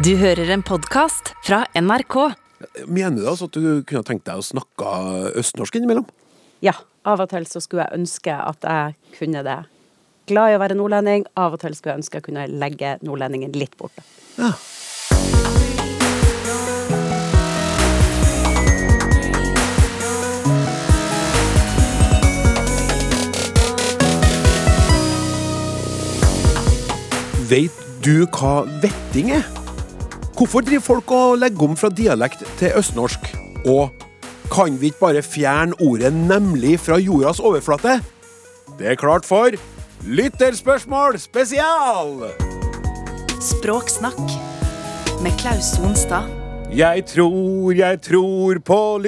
Du hører en podkast fra NRK. Mener du altså at du kunne tenkt deg å snakke østnorsk innimellom? Ja, av og til så skulle jeg ønske at jeg kunne det. Glad i å være nordlending. Av og til skulle jeg ønske jeg kunne legge nordlendingen litt bort. Ja. Vet du hva vetting er? Hvorfor driver folk og legger om fra dialekt til østnorsk? Og kan vi ikke bare fjerne ordet 'nemlig' fra jordas overflate? Det er klart for Lytterspørsmål spesial! Språksnakk med Klaus Sonstad. Jeg tror, jeg tror på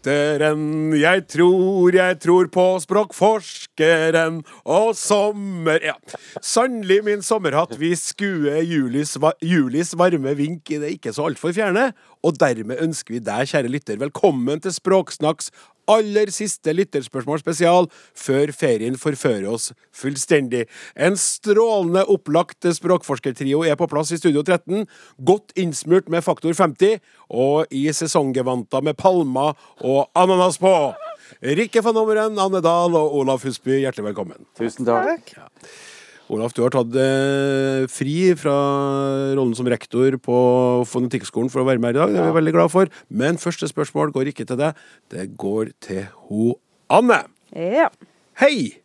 lytteren. Jeg tror, jeg tror på språkforskeren og sommer... Ja, sannelig min sommerhatt. Vi skuer Julis, Julis varme vink i det ikke så altfor fjerne. Og dermed ønsker vi deg, kjære lytter, velkommen til Språksnakks aller siste lytterspørsmål spesial før ferien forfører oss fullstendig. En strålende opplagt språkforskertrio er på plass i Studio 13. Godt innsmurt med faktor 50, og i sesonggevanter med palmer og ananas på. Rikke van Ommeren, Anne Dahl og Olav Husby, hjertelig velkommen. Tusen takk. Olaf, du har tatt eh, fri fra rollen som rektor på Fonetikkskolen for å være med her i dag. Det er vi veldig glad for. Men første spørsmål går ikke til deg. Det går til ho Anne. Ja. Hei!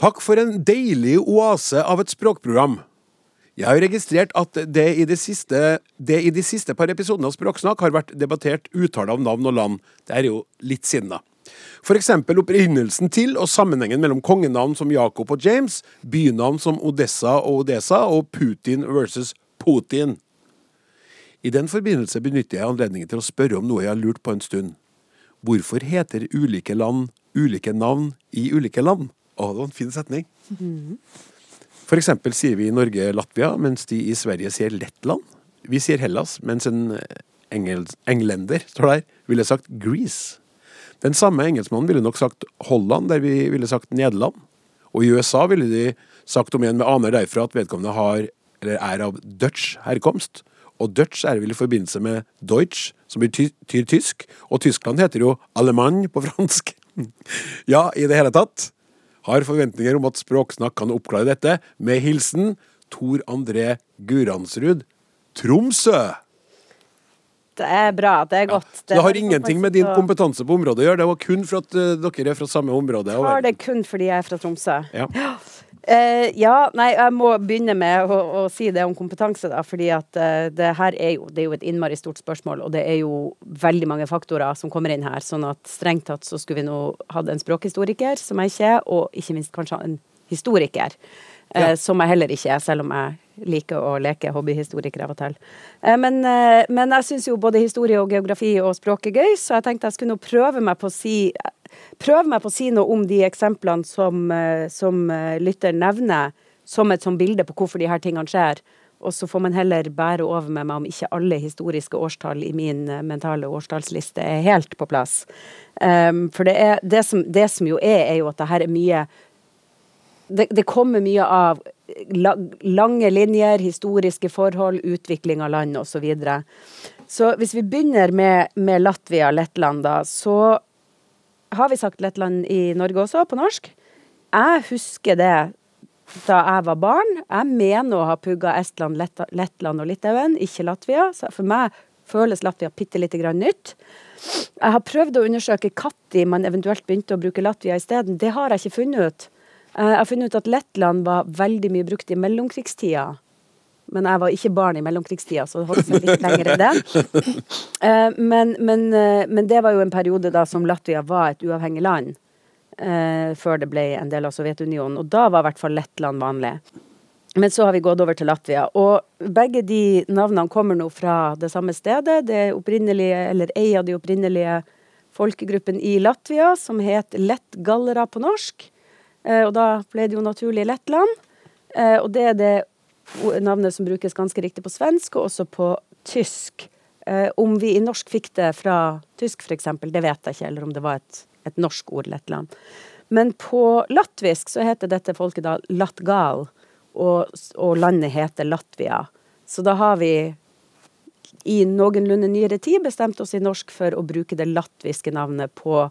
Takk for en deilig oase av et språkprogram. Jeg har registrert at det i de siste, det i de siste par episodene av Språksnakk har vært debattert uttale av navn og land. Det er jo litt siden, da. For eksempel opprinnelsen til og sammenhengen mellom kongenavn som Jakob og James, bynavn som Odessa og Odessa og Putin versus Putin. I den forbindelse benytter jeg anledningen til å spørre om noe jeg har lurt på en stund. Hvorfor heter ulike land ulike navn i ulike land? Å, det var en fin setning. For eksempel sier vi i Norge Latvia, mens de i Sverige sier Lettland. Vi sier Hellas, mens en engel, englender, står der, ville sagt Greece. Den samme engelskmannen ville nok sagt Holland, der vi ville sagt Nederland. Og i USA ville de sagt om igjen med aner derfra at vedkommende har, er av Dutch herkomst. Og Dutch er vel i forbindelse med Deutsch, som betyr ty tysk. Og Tyskland heter jo Allemagne på fransk. ja, i det hele tatt. Har forventninger om at Språksnakk kan oppklare dette. Med hilsen Tor André Guransrud, Tromsø. Det er bra. Det er godt. Ja. det har ingenting med din kompetanse på området å gjøre. Det var kun for at eh, dere er fra samme område. Jeg har det kun fordi jeg er fra Tromsø. Ja. Uh, ja, nei, jeg må begynne med å, å si det om kompetanse, da. Fordi at uh, det her er jo, det er jo et innmari stort spørsmål, og det er jo veldig mange faktorer som kommer inn her. Sånn at strengt tatt så skulle vi nå hatt en språkhistoriker, som jeg ikke er, og ikke minst kanskje en historiker. Ja. Eh, som jeg heller ikke er, selv om jeg liker å leke hobbyhistoriker av og til. Eh, men, eh, men jeg syns jo både historie og geografi og språk er gøy, så jeg tenkte jeg skulle nå prøve meg på å si prøve meg på å si noe om de eksemplene som, eh, som lytter nevner, som et sånt bilde på hvorfor de her tingene skjer. Og så får man heller bære over med meg om ikke alle historiske årstall i min mentale årstallsliste er helt på plass. Um, for det, er, det, som, det som jo er, er jo at det her er mye det, det kommer mye av lange linjer, historiske forhold, utvikling av land osv. Så, videre. så hvis vi begynner med, med Latvia, Lettland, da, så har vi sagt Lettland i Norge også, på norsk. Jeg husker det da jeg var barn. Jeg mener å ha pugga Estland, Lettland og Litauen, ikke Latvia. Så for meg føles Latvia bitte lite grann nytt. Jeg har prøvd å undersøke når man eventuelt begynte å bruke Latvia isteden. Det har jeg ikke funnet ut. Eh, Jeg har funnet ut at Lettland var veldig mye brukt i mellomkrigstida. Men jeg var ikke barn i mellomkrigstida, så det holdt seg litt lenger enn det. Eh, Men, men, eh, men det var jo en periode da som Latvia var et uavhengig land. Før det ble en del av Sovjetunionen. Og da var i hvert fall Lettland vanlig. Men så har vi gått over til Latvia. Og begge de navnene kommer nå fra det samme stedet. Det opprinnelige, eller ei av de opprinnelige folkegruppen i Latvia, som het lettgallere på norsk. Eh, og da ble det jo naturlig Lettland. Eh, og det er det navnet som brukes ganske riktig på svensk, og også på tysk. Eh, om vi i norsk fikk det fra tysk, f.eks., det vet jeg ikke, eller om det var et, et norsk ord, Lettland. Men på latvisk så heter dette folket da latgal, og, og landet heter Latvia. Så da har vi i noenlunde nyere tid bestemt oss i norsk for å bruke det latviske navnet på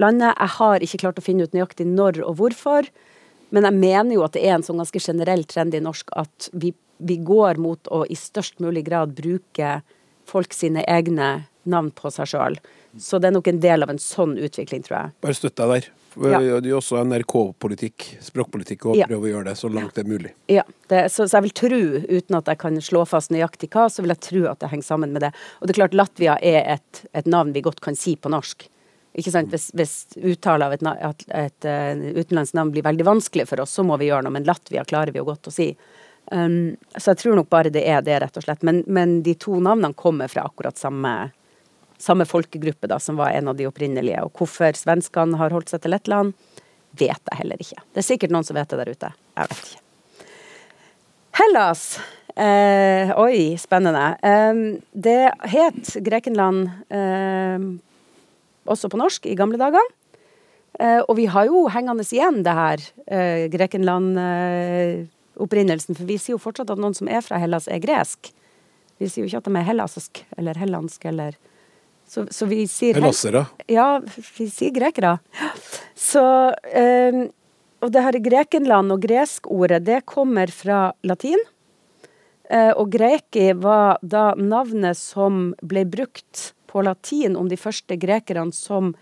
landet. Jeg har ikke klart å finne ut nøyaktig når og hvorfor, men jeg mener jo at det er en sånn ganske generell trend i norsk at vi, vi går mot å i størst mulig grad bruke folk sine egne navn på seg sjøl. Så det er nok en del av en sånn utvikling, tror jeg. Bare støtt deg der. Ja. Det er jo også NRK-politikk, språkpolitikk, å Ja. prøve å gjøre det så langt det er mulig. Ja, det, så, så jeg vil tro, uten at jeg kan slå fast nøyaktig hva, så vil jeg tro at det henger sammen med det. Og det er klart, Latvia er et, et navn vi godt kan si på norsk. Ikke sant? Hvis, hvis uttale av et, et, et, eh, utenlandsk navn blir veldig vanskelig for oss, så må vi gjøre noe, men Latvia klarer vi jo godt å si. Um, så jeg tror nok bare det er det, rett og slett. Men, men de to navnene kommer fra akkurat samme, samme folkegruppe, da, som var en av de opprinnelige. Og hvorfor svenskene har holdt seg til Lettland, vet jeg heller ikke. Det er sikkert noen som vet det der ute. Jeg vet ikke. Hellas. Eh, oi, spennende. Eh, det het Grekenland eh, også på norsk i gamle dager. Eh, og vi har jo hengende igjen det her eh, Grekenland-opprinnelsen, for vi sier jo fortsatt at noen som er fra Hellas, er gresk. Vi sier jo ikke at de er hellask eller hellandsk eller Så, så vi sier hel- Helassere. ja, vi sier grekere. Så eh, Og det her Grekenland og greskordet, det kommer fra latin. Eh, og greki var da navnet som ble brukt på latin om de første grekerne som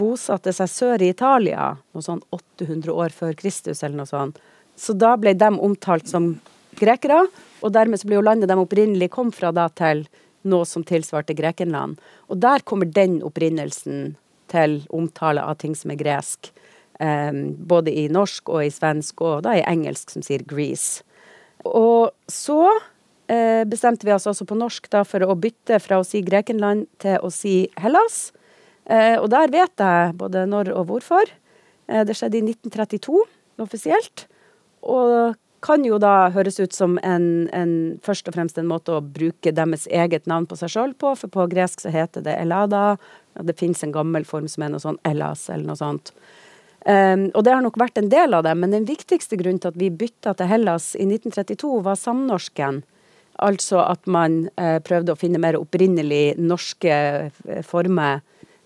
bosatte seg sør i Italia, noe sånn 800 år før Kristus eller noe sånt. Så da ble de omtalt som grekere, og dermed så ble jo landet de opprinnelig kom fra da til noe som tilsvarte Grekenland. Og der kommer den opprinnelsen til omtale av ting som er gresk. Um, både i norsk og i svensk, og da i engelsk som sier Greece. Og så bestemte vi oss også på norsk da for å bytte fra å si Grekenland til å si Hellas. Eh, og der vet jeg både når og hvorfor. Eh, det skjedde i 1932 offisielt. Og kan jo da høres ut som en, en, først og fremst en måte å bruke deres eget navn på seg sjøl på, for på gresk så heter det Elada. og Det fins en gammel form som er noe sånn Elas eller noe sånt. Um, og det har nok vært en del av det, men den viktigste grunnen til at vi bytta til Hellas i 1932, var samnorsken. Altså at man eh, prøvde å finne mer opprinnelig norske eh, former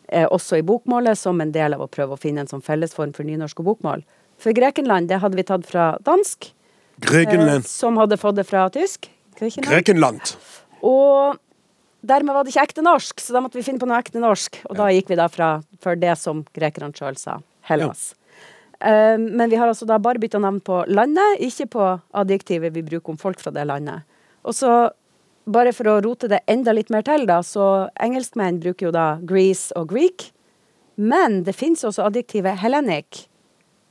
eh, også i bokmålet, som en del av å prøve å finne en sånn fellesform for nynorsk og bokmål. For Grekenland, det hadde vi tatt fra dansk, Grekenland. som hadde fått det fra tysk. Grekenland. Grekenland. Og dermed var det ikke ekte norsk, så da måtte vi finne på noe ekte norsk. Og da gikk vi da fra for det som grekerne sjøl sa, Hellas. Ja. men vi har altså da bare bytta navn på landet, ikke på adjektivet vi bruker om folk fra det landet. Og så, bare for å rote det enda litt mer til, da, så engelskmenn bruker jo da Greece og Greek. Men det fins også adjektivet hellenic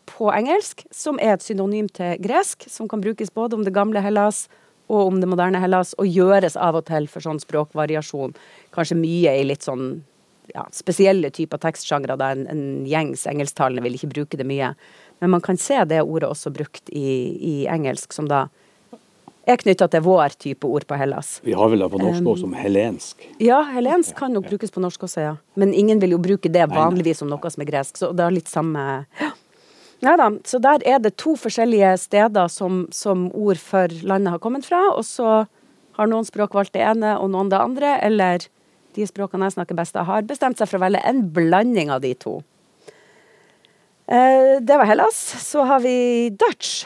på engelsk, som er et synonym til gresk, som kan brukes både om det gamle Hellas og om det moderne Hellas, og gjøres av og til for sånn språkvariasjon. Kanskje mye i litt sånn ja, spesielle typer tekstsjangre, da en, en gjengs engelsktalende vil ikke bruke det mye. Men man kan se det ordet også brukt i, i engelsk, som da er knytta til vår type ord på Hellas. Vi har vel det på norsk også som helensk. Ja, helensk kan nok brukes på norsk også, ja. Men ingen vil jo bruke det vanligvis som noe som er gresk, så det er litt samme Ja da, så der er det to forskjellige steder som, som ord for landet har kommet fra, og så har noen språk valgt det ene og noen det andre, eller de språkene jeg snakker best av, har bestemt seg for å velge en blanding av de to. Eh, det var Hellas. Så har vi Dutch,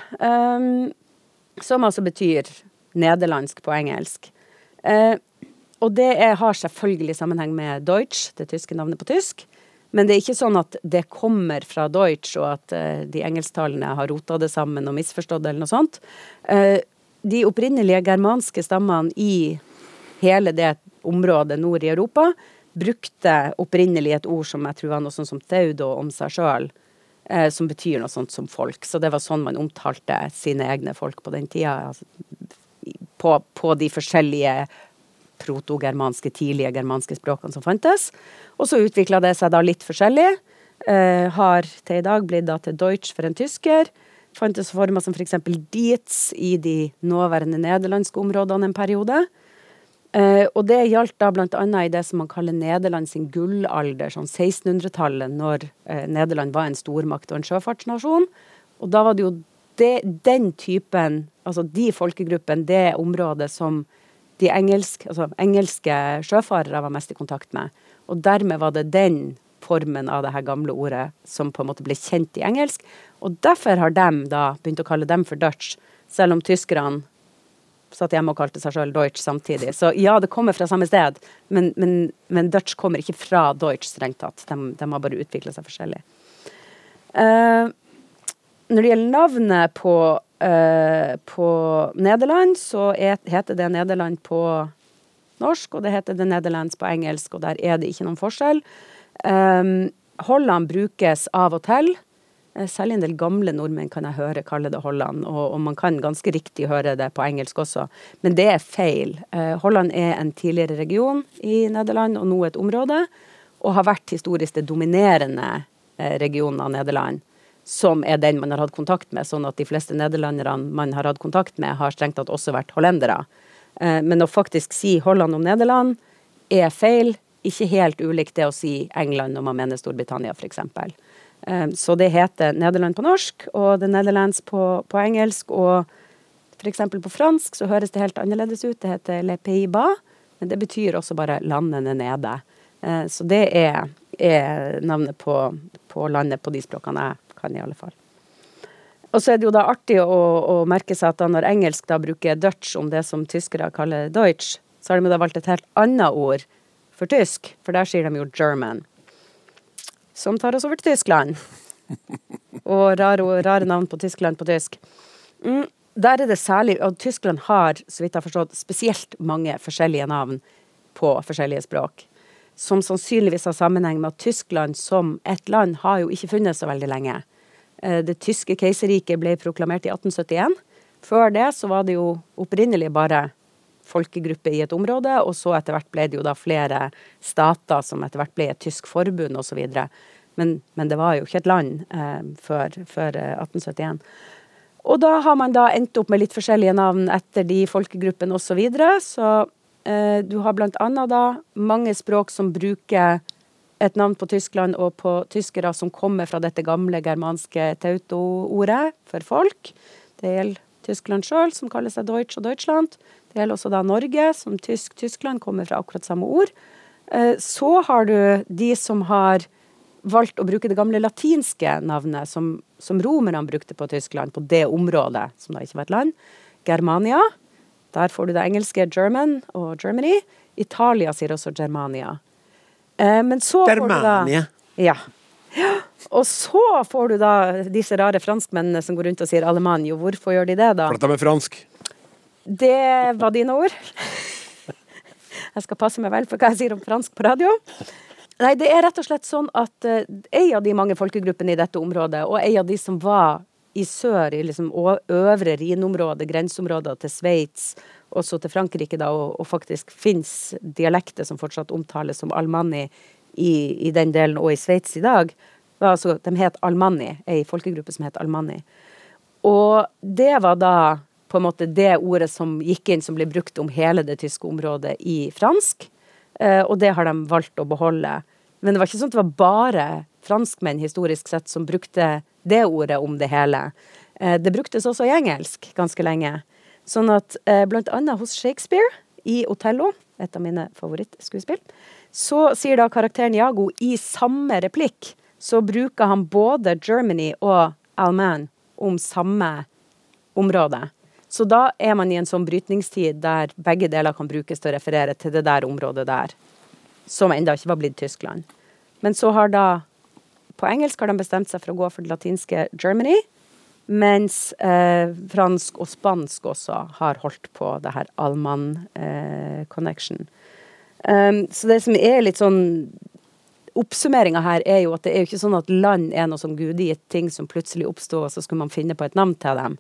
som altså betyr nederlandsk på engelsk. Eh, og det er, har selvfølgelig sammenheng med Deutsch, det tyske navnet på tysk. Men det er ikke sånn at det kommer fra Deutsch, og at eh, de engelsktalende har rota det sammen og misforstått det, eller noe sånt. Eh, de opprinnelige germanske stammene i hele det området nord i Europa brukte opprinnelig et ord som jeg tror var noe sånt som teudo om seg sjøl, eh, som betyr noe sånt som folk. Så det var sånn man omtalte sine egne folk på den tida. Altså, på, på de forskjellige protogermanske, tidlige germanske språkene som fantes. Og så utvikla det seg da litt forskjellig. Eh, har til i dag blitt da til Deutsch for en tysker. Fantes former som f.eks. dietz i de nåværende nederlandske områdene en periode. Eh, og det gjaldt da annet i det som man kaller Nederland sin gullalder, sånn 1600-tallet, når eh, Nederland var en stormakt og en sjøfartsnasjon. Og da var det jo det, den typen, altså de folkegruppene, det området som de engelsk, altså, engelske sjøfarere var mest i kontakt med. Og dermed var det den formen av det her gamle ordet som på en måte ble kjent i engelsk. Og derfor har de da begynt å kalle dem for Dutch, selv om tyskerne satt hjemme og kalte seg sjøl Deutsch samtidig. Så ja, det kommer fra samme sted, men, men, men Dutch kommer ikke fra Deutsch, strengt tatt. De, de har bare utvikla seg forskjellig. Uh, når det gjelder navnet på, uh, på Nederland, så et, heter det Nederland på norsk, og det heter The Netherlands på engelsk, og der er det ikke noen forskjell. Um, Holland brukes av og til. Eh, særlig en del gamle nordmenn kan jeg høre kalle det Holland, og, og, man kan ganske riktig høre det på engelsk også, men det er feil. Eh, Holland er en tidligere region i Nederland, og nå et område, og har vært historisk det dominerende eh, regionen av Nederland. Som er den man har hatt kontakt med, sånn at de fleste nederlanderne man har hatt kontakt med, har strengt tatt også vært hollendere. Men å faktisk si Holland om Nederland er feil. Ikke helt ulikt det å si England når man mener Storbritannia, f.eks. Um, så det heter Nederland på norsk og The Netherlands på, på engelsk. Og f.eks. på fransk så høres det helt annerledes ut. Det heter Le Pays-Bas, men det betyr også bare 'landene nede'. Uh, så det er, er navnet på, på, landet på de språkene jeg kan, i alle fall. Og så er det jo da artig å, å merke seg at da når engelsk da bruker Dutch om det som tyskere kaller Deutsch, så har de da valgt et helt annet ord for tysk, for der sier de jo German som tar oss over til Tyskland. Og rare, rare navn på Tyskland på tysk. Mm, der er det særlig Og Tyskland har, så vidt jeg har forstått, spesielt mange forskjellige navn på forskjellige språk. Som sannsynligvis har sammenheng med at Tyskland som et land har jo ikke funnet så veldig lenge. Eh, det tyske keiserriket ble proklamert i 1871. Før det så var det jo opprinnelig bare folkegruppe i et område, og så etter hvert ble det jo da flere stater som etter hvert ble et tysk forbund osv. Men, men det var jo ikke et land eh, før, før 1871. Eh, og da har man da endt opp med litt forskjellige navn etter de folkegruppene osv. Så, videre. så eh, du har blant annet da mange språk som bruker et navn på Tyskland og på tyskere som kommer fra dette gamle germanske tauto-ordet for folk. Det gjelder Tyskland sjøl, som kaller seg Deutsch og Deutschland. Det gjelder også da Norge, som tysk Tyskland kommer fra akkurat samme ord. Eh, så har du de som har valgt å bruke det gamle latinske navnet som, som romerne brukte på Tyskland, på det området, som da ikke var et land. Germania. Der får du det engelske German og Germany. Italia sier også Germania. Eh, men så Germania. får du da Ja. Og så får du da disse rare franskmennene som går rundt og sier alemann. Jo, hvorfor gjør de det, da? For at de er fransk. Det var dine ord. Jeg skal passe meg vel for hva jeg sier om fransk på radio. Nei, det er rett og slett sånn at ei av de mange folkegruppene i dette området, og ei av de som var i sør, i liksom øvre Rhinområdet, grenseområder til Sveits, også til Frankrike, da, og, og faktisk fins dialekter som fortsatt omtales som almanni i, i den delen og i Sveits i dag. Altså, de het almanni, ei folkegruppe som het almanni. Og det var da på en måte det ordet som gikk inn, som ble brukt om hele det tyske området i fransk. Eh, og det har de valgt å beholde. Men det var ikke sånn at det var bare franskmenn historisk sett som brukte det ordet om det hele. Eh, det bruktes også i engelsk ganske lenge. Sånn at eh, blant annet hos Shakespeare i Otello, et av mine favorittskuespill, så sier da karakteren Jago i samme replikk så bruker han både Germany og Alman om samme område. Så da er man i en sånn brytningstid der begge deler kan brukes til å referere til det der området der, som enda ikke var blitt Tyskland. Men så har da På engelsk har de bestemt seg for å gå for det latinske Germany, mens eh, fransk og spansk også har holdt på det her Alman-connection. Eh, um, så det som er litt sånn Oppsummeringa her er jo at det er jo ikke sånn at land er noe sånn gudegitt ting som plutselig oppsto, og så skulle man finne på et navn til dem.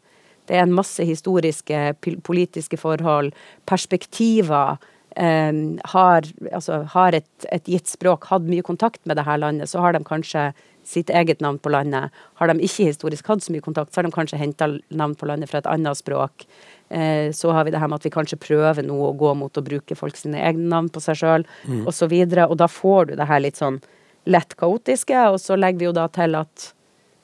Det er en masse historiske, politiske forhold, perspektiver. Um, har, altså, har et, et, gitt språk hatt mye kontakt med dette landet, så har de kanskje sitt eget navn på landet. Har de ikke historisk hatt så mye kontakt, så har de kanskje henta navn på landet fra et annet språk. Uh, så har vi det her med at vi kanskje prøver nå å gå mot å bruke folk sine egne navn på seg sjøl, mm. osv. Og, så og da får du det her litt sånn lett kaotiske, og så legger vi jo da til at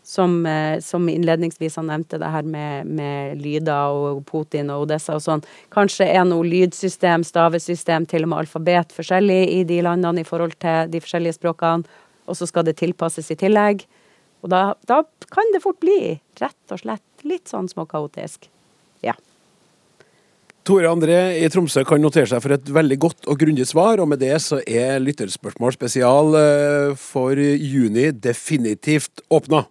som, eh, som innledningsvis han nevnte, det her med, med lyder og Putin og Odessa og sånn. Kanskje er noe lydsystem, stavesystem, til og med alfabet forskjellig i de landene i forhold til de forskjellige språkene, og så skal det tilpasses i tillegg. Og da, da kan det fort bli rett og slett litt sånn småkaotisk. Ja. Tore André i Tromsø kan notere seg for et veldig godt og grundig svar, og med det så er lytterspørsmål spesial eh, for juni definitivt åpna.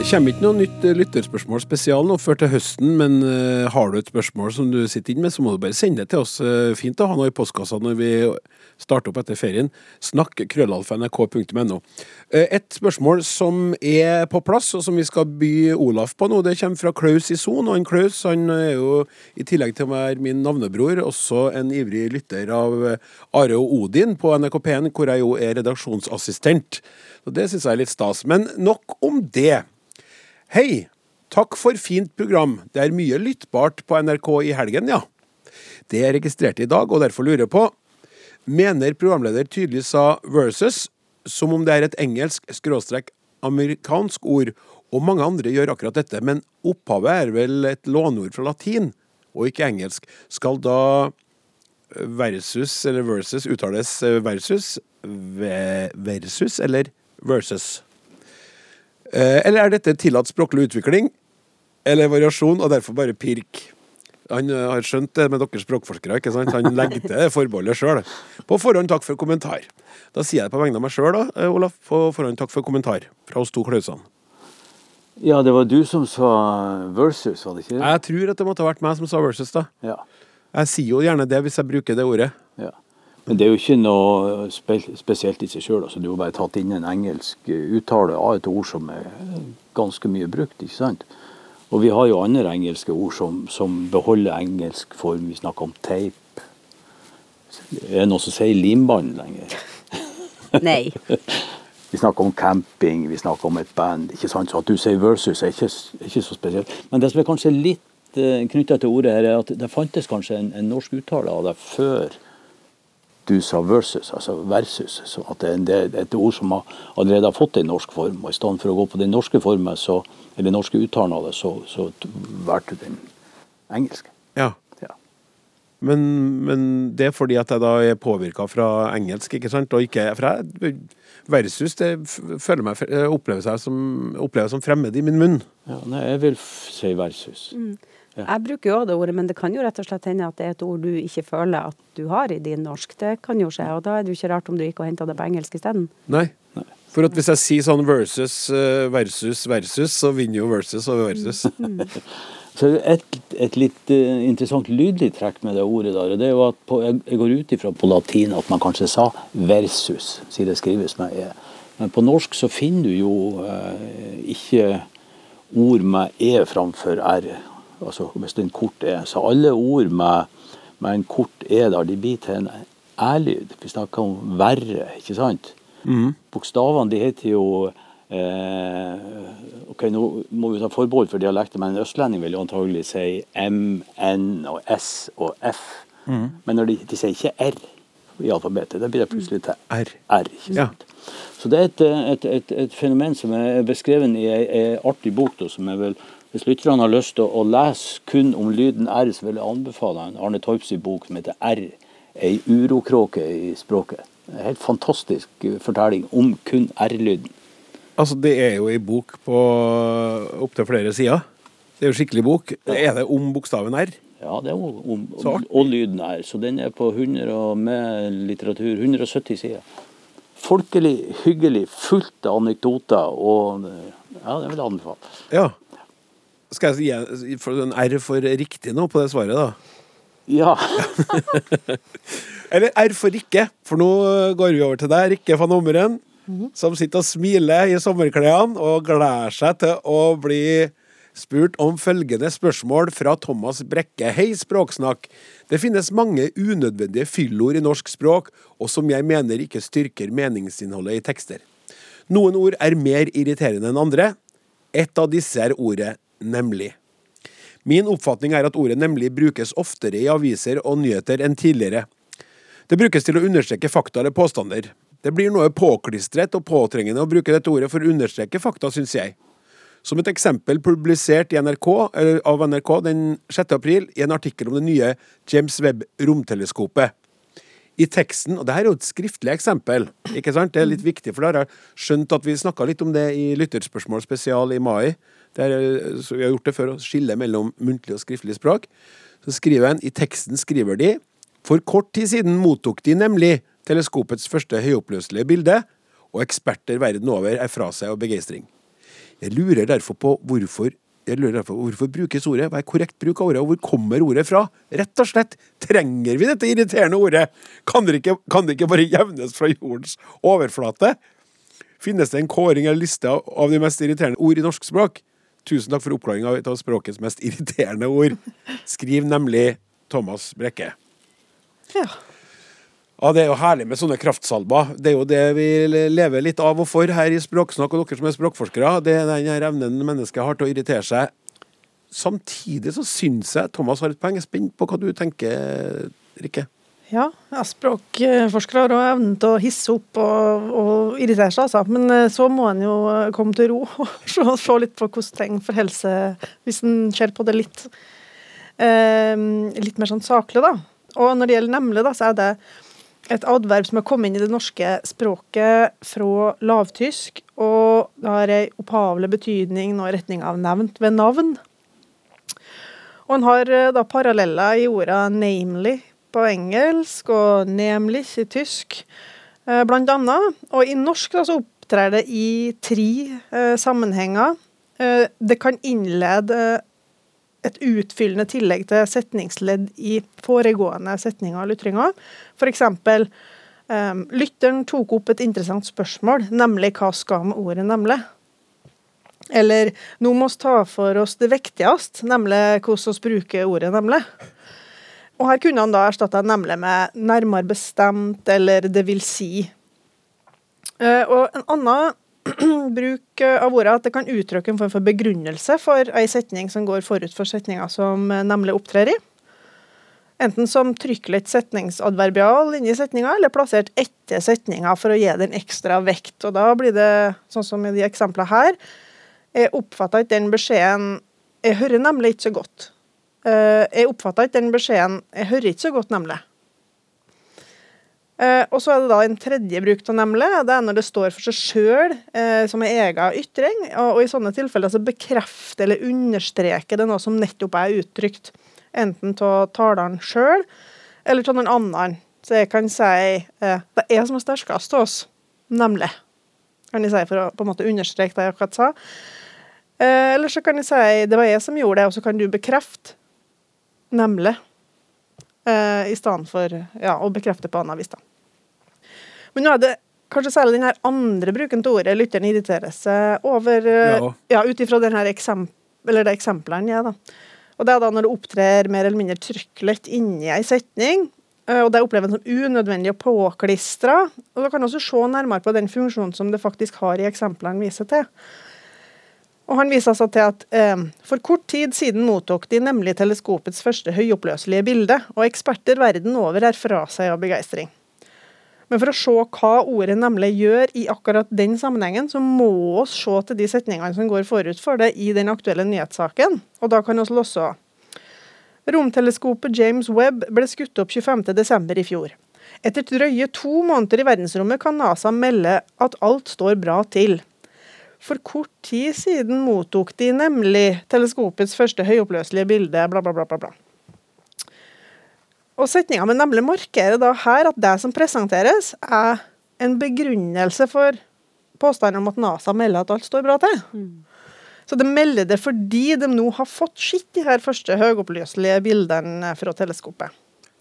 Det kommer ikke noe nytt eh, lytterspørsmål spesial nå før til høsten, men uh, har du et spørsmål som du sitter inne med, så må du bare sende det til oss. Uh, fint å ha noe i postkassa når vi starter opp etter ferien. Snakk krøllalfa.nrk.no. Et spørsmål som er på plass, og som vi skal by Olaf på nå, det kommer fra Klaus i Son. Og han Klaus han er jo, i tillegg til å være min navnebror, også en ivrig lytter av Are og Odin på NRK P1, hvor jeg jo er redaksjonsassistent. Så Det syns jeg er litt stas. Men nok om det. Hei! Takk for fint program. Det er mye lyttbart på NRK i helgen, ja. Det er registrert i dag, og derfor lurer på Mener programleder tydelig sa 'versus' som om det er et engelsk skråstrek amerikansk ord, og mange andre gjør akkurat dette, men opphavet er vel et låneord fra latin, og ikke engelsk. Skal da versus eller versus uttales versus, versus eller versus? Eh, eller er dette tillatt språklig utvikling eller variasjon, og derfor bare pirk? Han eh, har skjønt det med dere språkforskere. ikke sant? Han legger til det forbeholdet sjøl. På forhånd takk for kommentar. Da sier jeg det på vegne av meg sjøl, da, Olaf. På forhånd takk for kommentar fra oss to Klausene. Ja, det var du som sa versus, var det ikke det? Jeg tror at det måtte ha vært meg som sa versus, da. Ja. Jeg sier jo gjerne det hvis jeg bruker det ordet. ja. Men det er jo ikke noe spe spesielt i seg sjøl. Altså, du har bare tatt inn en engelsk uttale av et ord som er ganske mye brukt. ikke sant? Og vi har jo andre engelske ord som, som beholder engelsk form. Vi snakker om tape. Er det noen som sier limbånd lenger? Nei. vi snakker om camping, vi snakker om et band. ikke sant? Så at du sier versus er ikke, ikke så spesielt. Men det som er kanskje litt uh, knytta til ordet her, er at det fantes kanskje en, en norsk uttale av det før du sa versus, altså versus. Så at det er et ord som har allerede har fått en norsk form. og I stedet for å gå på den norske formen, så, eller norske uttalen av det, så, så valgte du den engelske. Ja. Ja. Men, men det er fordi at jeg da er påvirka fra engelsk, ikke sant? Og ikke fra versus. Det føler meg, opplever seg som, opplever som fremmed i min munn. Ja, nei, jeg vil si versus. Mm. Jeg bruker jo det ordet, men det kan jo rett og slett hende at det er et ord du ikke føler at du har i din norsk. Det kan jo skje, og da er det jo ikke rart om du gikk og henta det på engelsk isteden. Nei. For at hvis jeg sier sånn versus, eh, versus, versus, så vinner jo versus over versus. Mm. Så et, et litt uh, interessant lydlig trekk med det ordet der, det er jo at på, jeg, jeg går ut ifra på latin at man kanskje sa versus, siden det skrives med e. Men på norsk så finner du jo eh, ikke ord med e framfor r altså hvis det er en kort E. Så alle ord med, med en kort E der, de blir til en æ-lyd. Vi snakker om verre, ikke sant? Mm. Bokstavene de heter jo eh, ok, Nå må vi ta forbehold for dialekter, men en østlending vil jo antagelig si M, N og S og F. Mm. Men når de, de sier ikke R i alfabetet, da blir det plutselig til R. R ikke sant? Så det er et, et, et, et, fenomen som er beskrevet i ei artig bok, da, som jeg vil hvis lytterne har lyst til å lese kun om lyden R, så vil jeg anbefale en Arne Torps bok som heter R. Ei urokråke i språket. En helt fantastisk fortelling om kun R-lyden. Altså, det er jo ei bok på opptil flere sider. Det er jo skikkelig bok. Er det om bokstaven R? Ja, det er om, om, om og lyden R. Så den er på 100 og med litteratur 170 sider. Folkelig, hyggelig, fullt av anekdoter og Ja, det vil jeg anbefale. Ja. Skal jeg gi en R for riktig nå på det svaret, da? Ja. Eller R for Rikke, for nå går vi over til deg, Rikke van Ommeren, mm -hmm. som sitter og smiler i sommerklærne og gleder seg til å bli spurt om følgende spørsmål fra Thomas Brekke. Hei, Språksnakk. Det finnes mange unødvendige fyllord i norsk språk, og som jeg mener ikke styrker meningsinnholdet i tekster. Noen ord er mer irriterende enn andre. Et av disse er ordet nemlig. Min oppfatning er at ordet nemlig brukes oftere i aviser og nyheter enn tidligere. Det brukes til å understreke fakta eller påstander. Det blir noe påklistret og påtrengende å bruke dette ordet for å understreke fakta, syns jeg. Som et eksempel publisert NRK, av NRK den 6. april i en artikkel om det nye James Webb-romteleskopet. I teksten, og det her er jo et skriftlig eksempel, ikke sant? det er litt viktig, for da har jeg skjønt at vi snakka litt om det i Lytterspørsmål spesial i mai. Der, vi har gjort det før å skille mellom muntlig og skriftlig språk. Så skriver en, I teksten skriver de For kort tid siden mottok de nemlig teleskopets første høyoppløselige bilde, og eksperter verden over er fra seg av begeistring. Jeg lurer derfor på hvorfor jeg lurer derfor hvorfor brukes ordet, hva er korrekt bruk av ordet, og hvor kommer ordet fra? Rett og slett, trenger vi dette irriterende ordet? Kan det ikke, kan det ikke bare jevnes fra jordens overflate? Finnes det en kåring eller liste av de mest irriterende ord i norsk språk? Tusen takk for oppklaringa av et av språkets mest irriterende ord. Skriv nemlig Thomas Brekke. Ja. Ja, Det er jo herlig med sånne kraftsalver. Det er jo det vi lever litt av og for her i Språksnakk, og dere som er språkforskere. Det er den her evnen mennesket har til å irritere seg. Samtidig så syns jeg Thomas har et poeng. Jeg er spent på hva du tenker, Rikke. Ja, ja språkforskere har også evnen til å hisse opp og, og irritere seg, altså. Men eh, så må en jo komme til ro og se, litt på hvordan ting forholder seg, hvis en ser på det litt, eh, litt mer sånn saklig, da. Og når det gjelder nemlig, da, så er det et adverb som har kommet inn i det norske språket fra lavtysk, og det har ei opphavlig betydning nå i retning av nevnt ved navn. Og en har eh, da paralleller i orda 'namely' på engelsk og nemlich i tysk, eh, blant annet. Og i norsk da, så opptrer det i tre eh, sammenhenger. Eh, det kan innlede et utfyllende tillegg til setningsledd i foregående setninger eller ytringer. F.eks. Um, lytteren tok opp et interessant spørsmål, nemlig hva skal med ordet 'nemlig'? Eller nå må vi ta for oss det viktigste, nemlig hvordan vi bruker ordet 'nemlig'. Og her kunne han da erstatta 'nemlig' med 'nærmere bestemt' eller 'det vil si'. Uh, og en annen bruk av ordet at det kan uttrykke en form for begrunnelse for ei setning som går forut for setninga som nemlig opptrer i. Enten som trykkelig setningsadverbial inni setninga, eller plassert etter setninga for å gi den ekstra vekt. Og da blir det, sånn som i de eksemplene her, jeg oppfatta ikke den beskjeden Jeg hører nemlig ikke så godt. Eh, jeg oppfatta ikke den beskjeden Jeg hører ikke så godt, nemlig. Uh, og så er det da en tredje bruk av nemlig. Det er når det står for seg sjøl uh, som en egen ytring. Og, og, i sånne tilfeller så bekrefter eller understreker det noe som nettopp er uttrykt. Enten av taleren sjøl eller av noen annen. Så jeg kan si uh, det er jeg som er sterkest av oss. Nemlig. Kan jeg si for å på en måte understreke det jeg akkurat sa. Eh, eller så kan jeg si det var jeg som gjorde det, og så kan du bekrefte. Nemlig. Eh, I stedet for ja, å bekrefte på annet vis, da. Men nå er det kanskje særlig den andre bruken til ordet lytteren irriterer seg over, eh, Ja. ja, ut ifra eksempel, eksempelet han gir, da. Og det er da når det opptrer mer eller mindre trykkelig inni ei setning, eh, og det oppleves som unødvendig og påklistra. Og da kan du også se nærmere på den funksjonen som det faktisk har i eksemplene viser til. Og Han viser altså til at eh, for kort tid siden mottok de nemlig teleskopets første høyoppløselige bilde, og eksperter verden over er fra seg av begeistring. Men for å se hva ordet nemlig gjør i akkurat den sammenhengen, så må vi se til de setningene som går forut for det i den aktuelle nyhetssaken. Og da kan vi låse Romteleskopet James Webb ble skutt opp 25.12. i fjor. Etter drøye to måneder i verdensrommet kan NASA melde at alt står bra til. For kort tid siden mottok de nemlig teleskopets første høyoppløselige bilde, bla, bla, bla. bla, bla. Og setninga med nemlig markerer da her at det som presenteres, er en begrunnelse for påstanden om at NASA melder at alt står bra til. Så de melder det fordi de nå har fått sett de her første høyoppløselige bildene fra teleskopet.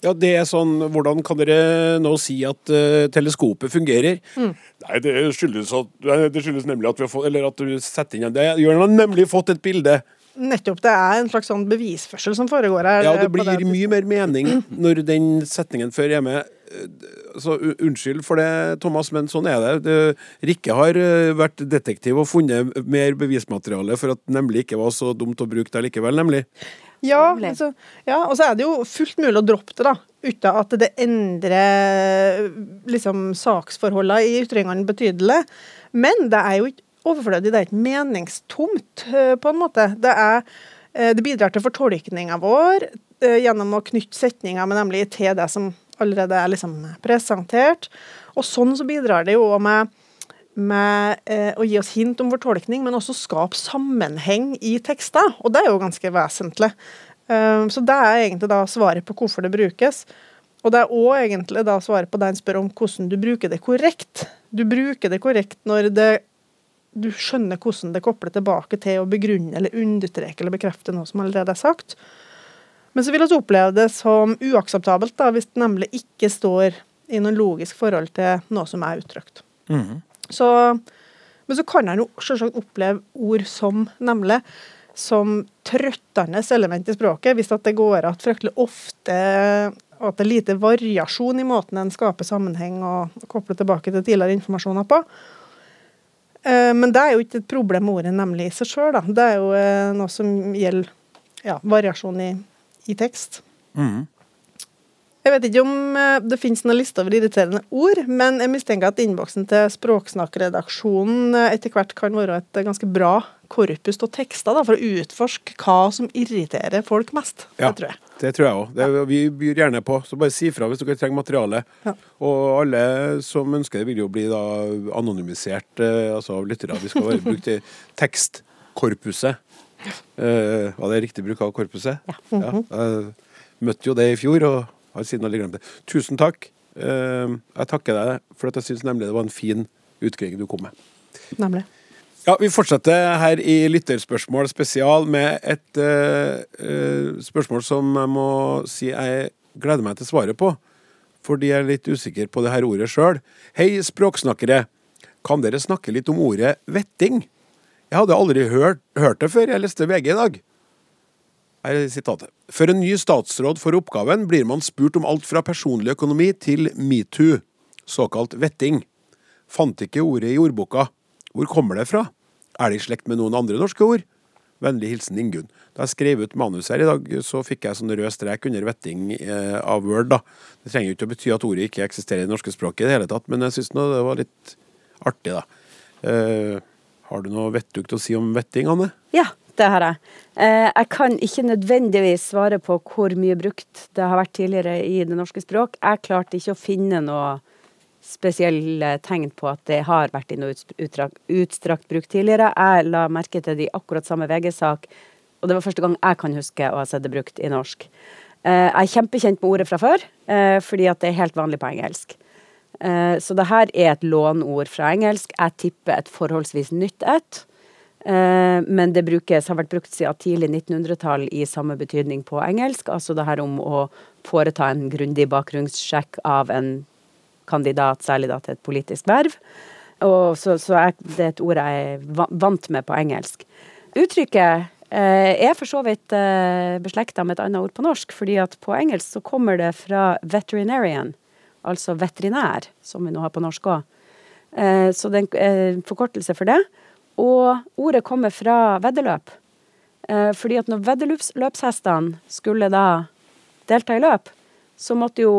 Ja, det er sånn, Hvordan kan dere nå si at uh, teleskopet fungerer? Nei, det skyldes, at, det skyldes nemlig at vi har fått Eller at du setter inn det. Jørn har nemlig fått et bilde. Nettopp. Det er en slags sånn bevisførsel som foregår her. Ja, det blir blir mye mer mening når den setningen før er med. Så unnskyld for det, Thomas, men sånn er det. det Rikke har eh, vært detektiv og funnet mer bevismateriale for at nemlig ikke var så dumt å bruke det likevel, nemlig. Ja, altså, ja, og så er det jo fullt mulig å droppe det, da. Uten at det endrer liksom, saksforholdene i ytringene betydelig. Men det er jo ikke overflødig, det er ikke meningstomt, eh, på en måte. Det, er, eh, det bidrar til fortolkninga vår eh, gjennom å knytte setninger med nemlig til det som allerede er liksom presentert. Og sånn så bidrar det jo med med eh, å gi oss hint om vår tolkning, men også skape sammenheng i tekster. Og det er jo ganske vesentlig. Um, så det er egentlig da svaret på hvorfor det brukes. Og det er òg egentlig da svaret på det en spør om hvordan du bruker det korrekt. Du bruker det korrekt når det, du skjønner hvordan det kobler tilbake til å begrunne eller understreke eller bekrefte noe som allerede er sagt. Men så vil vi oppleve det som uakseptabelt da, hvis det nemlig ikke står i noe logisk forhold til noe som er uttrykt. Så, men så kan han jo selvsagt oppleve ord som nemlig som trøttende element i språket, hvis det går at fryktelig ofte og at det er lite variasjon i måten en skaper sammenheng og kobler tilbake til tidligere informasjoner på. Eh, Men det er jo ikke et problem med ordet nemlig i seg sjøl. Det er jo eh, noe som gjelder ja, variasjon i, i tekst. Jeg vet ikke om eh, det finnes noen liste over irriterende ord, men jeg mistenker at innboksen til Språksnakkredaksjonen eh, etter hvert kan være et ganske bra korpus av tekster da, for å utforske hva som irriterer folk mest. Ja, Det tror jeg. det tror jeg òg. Vi byr gjerne på. Så bare si fra hvis dere trenger materiale. Ja. Og alle som ønsker det, vil jo bli da anonymisert eh, altså av lyttere. Vi skal være brukt i tekstkorpuset. Uh, var det riktig bruk av korpuset? Ja. Jeg møtte jo det i fjor, og har siden aldri glemt det. Tusen takk. Eh, jeg takker deg for at jeg syns nemlig det var en fin utgreiing du kom med. Nemlig. Ja, Vi fortsetter her i Lytterspørsmål spesial med et uh, uh, spørsmål som jeg må si jeg gleder meg til svaret på. Fordi jeg er litt usikker på det her ordet sjøl. Hei, språksnakkere. Kan dere snakke litt om ordet vetting? Jeg hadde aldri hørt, hørt det før jeg leste VG i dag. Er sitatet. For en ny statsråd for oppgaven blir man spurt om alt fra personlig økonomi til metoo, såkalt vetting. Fant ikke ordet i ordboka. Hvor kommer det fra? Er det i slekt med noen andre norske ord? Vennlig hilsen Ingunn. Da jeg skrev ut manus her i dag, så fikk jeg sånn rød strek under vetting eh, av Word. da. Det trenger jo ikke å bety at ordet ikke eksisterer i det norske språket i det hele tatt, men jeg syns det var litt artig, da. Eh, har du noe vettugt å si om vetting, Anne? Ja, det har jeg. Eh, jeg kan ikke nødvendigvis svare på hvor mye brukt det har vært tidligere i det norske språk. Jeg klarte ikke å finne noe spesielle tegn på at det har vært i noe utstrakt, bruk tidligere. Jeg la merke til det i akkurat samme VG-sak, og det var første gang jeg kan huske å ha sett det brukt i norsk. Eh, jeg er kjempekjent med ordet fra før, eh, fordi at det er helt vanlig på engelsk. Så det her er et lånord fra engelsk. Jeg tipper et forholdsvis nytt et. Eh, men det brukes, har vært brukt siden tidlig 1900-tall i samme betydning på engelsk. Altså det her om å foreta en grundig bakgrunnssjekk av en kandidat, særlig da til et politisk verv. Og så, så er det et ord jeg er vant med på engelsk. Uttrykket eh, er for så vidt eh, beslekta med et annet ord på norsk, fordi at på engelsk så kommer det fra veterinarian, altså veterinær, som vi nå har på norsk òg. Så det er en forkortelse for det. Og ordet kommer fra veddeløp. Eh, fordi at når veddeløpshestene skulle da delta i løp, så måtte jo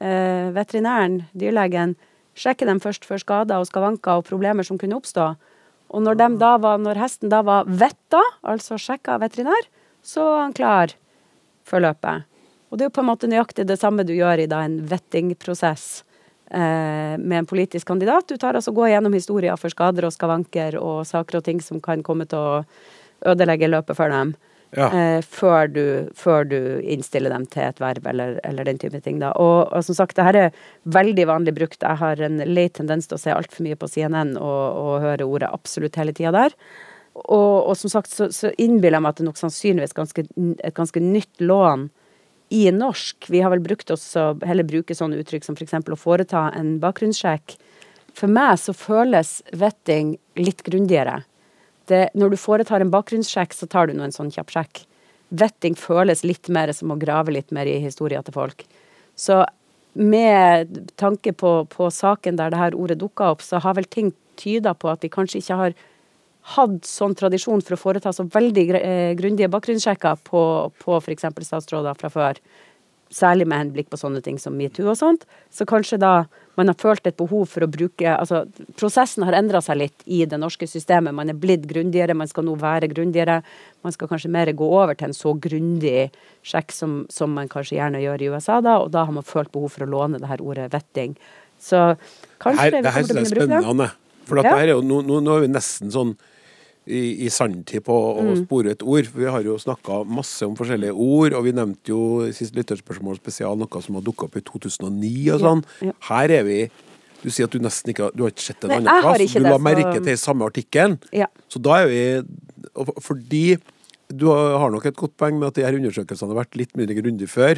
eh, veterinæren, dyrlegen, sjekke dem først for skader og skavanker og problemer som kunne oppstå. Og når, var, når hesten da var vetta, altså sjekka veterinær, så var han klar for løpet. Og det er jo på en måte nøyaktig det samme du gjør i da en vettingprosess med en politisk kandidat. Du tar altså går gjennom historier for skader og skavanker og saker og ting som kan komme til å ødelegge løpet for dem. Ja. Eh, før, du, før du innstiller dem til et verv eller, eller den type ting. Da. Og, og som sagt, det her er veldig vanlig brukt. Jeg har en lei tendens til å se altfor mye på CNN og, og høre ordet absolutt hele tida der. Og, og som sagt så, så innbiller jeg meg at det er nok sannsynligvis ganske, et ganske nytt lån i norsk. Vi har vel brukt oss å heller bruke sånne uttrykk som f.eks. å foreta en bakgrunnssjekk. For meg så føles vetting litt grundigere. Det, når du foretar en bakgrunnssjekk, så tar du nå en sånn kjapp sjekk. Vetting føles litt mer som å grave litt mer i historia til folk. Så med tanke på, på saken der det her ordet dukka opp, så har vel ting tyda på at vi kanskje ikke har hatt sånn tradisjon for å foreta så veldig eh, grundige bakgrunnssjekker på, på f.eks. statsråder fra før. Særlig med henblikk på sånne ting som metoo og sånt. Så kanskje da man har følt et behov for å bruke Altså, prosessen har endra seg litt i det norske systemet. Man er blitt grundigere, man skal nå være grundigere. Man skal kanskje mer gå over til en så grundig sjekk som, som man kanskje gjerne gjør i USA, da, og da har man følt behov for å låne det her ordet vetting. Så kanskje Her, det her synes jeg er spennende, Anne. For Ja. nå, nå, nå er vi nesten sånn i, i sanntid på å Mm. spore et ord. For vi har jo snakka masse om forskjellige ord, og vi nevnte jo i sist lytterspørsmål spesial noe som har dukka opp i 2009 og sånn. Ja, ja. Her er vi Du sier at du nesten ikke Du har ikke sett en Nei, annen plass. Du det, la så- merke til samme artikkelen. Ja. Så da er vi Fordi du har nok et godt poeng med at de her undersøkelsene har vært litt mindre grundige før.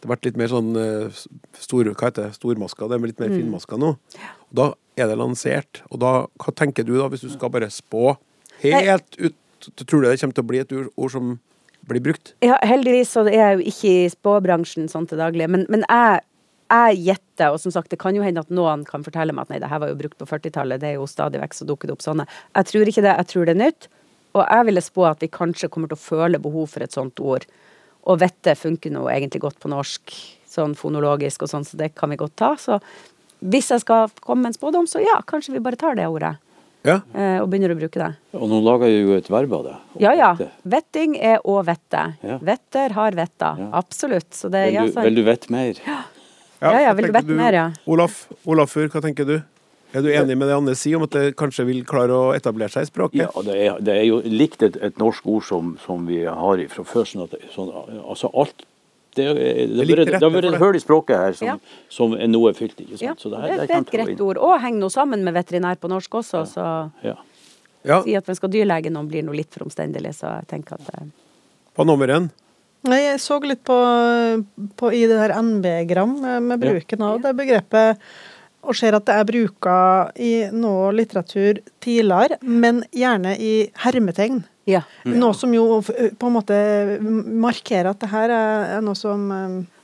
Det har vært litt mer sånn eh, stor, hva heter det, stormaska. Det er litt mer Mm. finmaska nå. Og da er det lansert. Og da, hva tenker du da, hvis du skal bare spå helt ut Tror du det kommer til å bli et ord, som blir brukt? Ja, heldigvis så er jeg jo ikke i spåbransjen sånn til daglig, men, men jeg, jeg gjetter, og som sagt, det kan jo hende at noen kan fortelle meg at nei, det her var jo brukt på 40-tallet, det er jo stadig vekk så dukker det opp sånne. Jeg tror ikke det, jeg tror det er nytt, og jeg ville spå at vi kanskje kommer til å føle behov for et sånt ord. Og vettet funker nå egentlig godt på norsk, sånn fonologisk og sånn, så det kan vi godt ta. Så hvis jeg skal komme med en spådom, så ja, kanskje vi bare tar det ordet, Ja. eh, og begynner å bruke det. Og nå lager jeg jo et verb av det. Ja, ja. Vetting er å vette. Ja. Vetter har vetta. Ja. Absolutt. Så det, Vil du, så, vil du vette mer? Ja, ja, ja, vil du vette mer, ja? Olaf, Olafur, hva tenker du? Er du enig med det Anne sier om at det kanskje vil klare å etablere seg i språket? Ja, det er, det er jo likt et, et norsk ord som, som vi har fra før. Sånn at, sånn, altså alt det, det, det har vært et hull i språket her som, Ja. som er noe fylt. ikke sant? Ja, Så det, her- det er et greit ord. Og henger noe sammen med veterinær på norsk også, så Ja. Ja, si at man skal dyrlege noen blir noe litt for omstendelig, så jeg tenker at eh, på nummeren. Nei, jeg så litt på, på i det her NB-gram med, med bruken av det begrepet, og ser at det er bruka i noe litteratur tidligere, men gjerne i hermetegn. Ja. Noe som jo på en måte markerer at det her er, noe som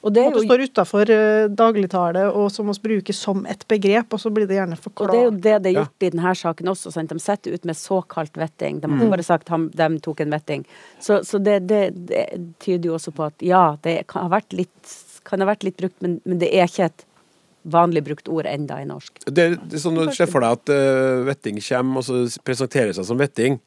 Og det er jo- står utafor dagligtale, og som vi bruker som et begrep, og så blir det gjerne Og det er jo det det er Ja. gjort i denne saken også. Sant? De setter ut med såkalt vetting. De har Mm. bare sagt at de tok en vetting. Så, så det, det, det tyder jo også på at ja, det kan ha vært litt, kan ha vært litt brukt, men, men det er ikke et vanlig brukt ord enda i norsk. Det, er- det er sånn du ser for deg at uh, vetting kommer, og så presenterer seg som vetting.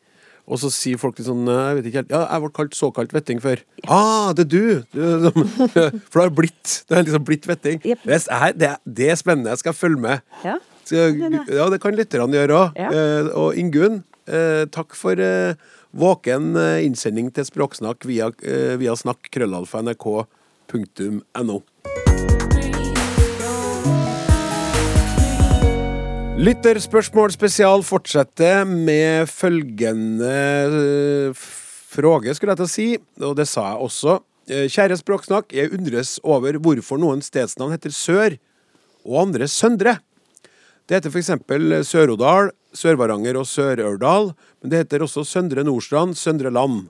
Og så sier folk litt sånn Jeg vet ikke helt Ja, jeg ble kalt såkalt vetting før. Ah, det er du! du som- for det har blitt Det har liksom blitt vetting. Yep. Det, er, det, er, det er spennende. Jeg skal følge med. Ja. Skal, ja, det kan lytterne gjøre òg. Ja. Eh, og Ingunn, eh, takk for eh, våken innsending til Språksnakk via, via snakk krøllalfa nrk.no. Lytterspørsmål spesial fortsetter med følgende eh, fråge, skulle jeg til å si, og det sa jeg også. Eh, Kjære Språksnakk, jeg undres over hvorfor noen stedsnavn heter Sør, og andre Søndre. Det heter f.eks. Sør-Odal, Sør-Varanger og Sør-Ørdal, men det heter også Søndre Nordstrand, Søndre Land.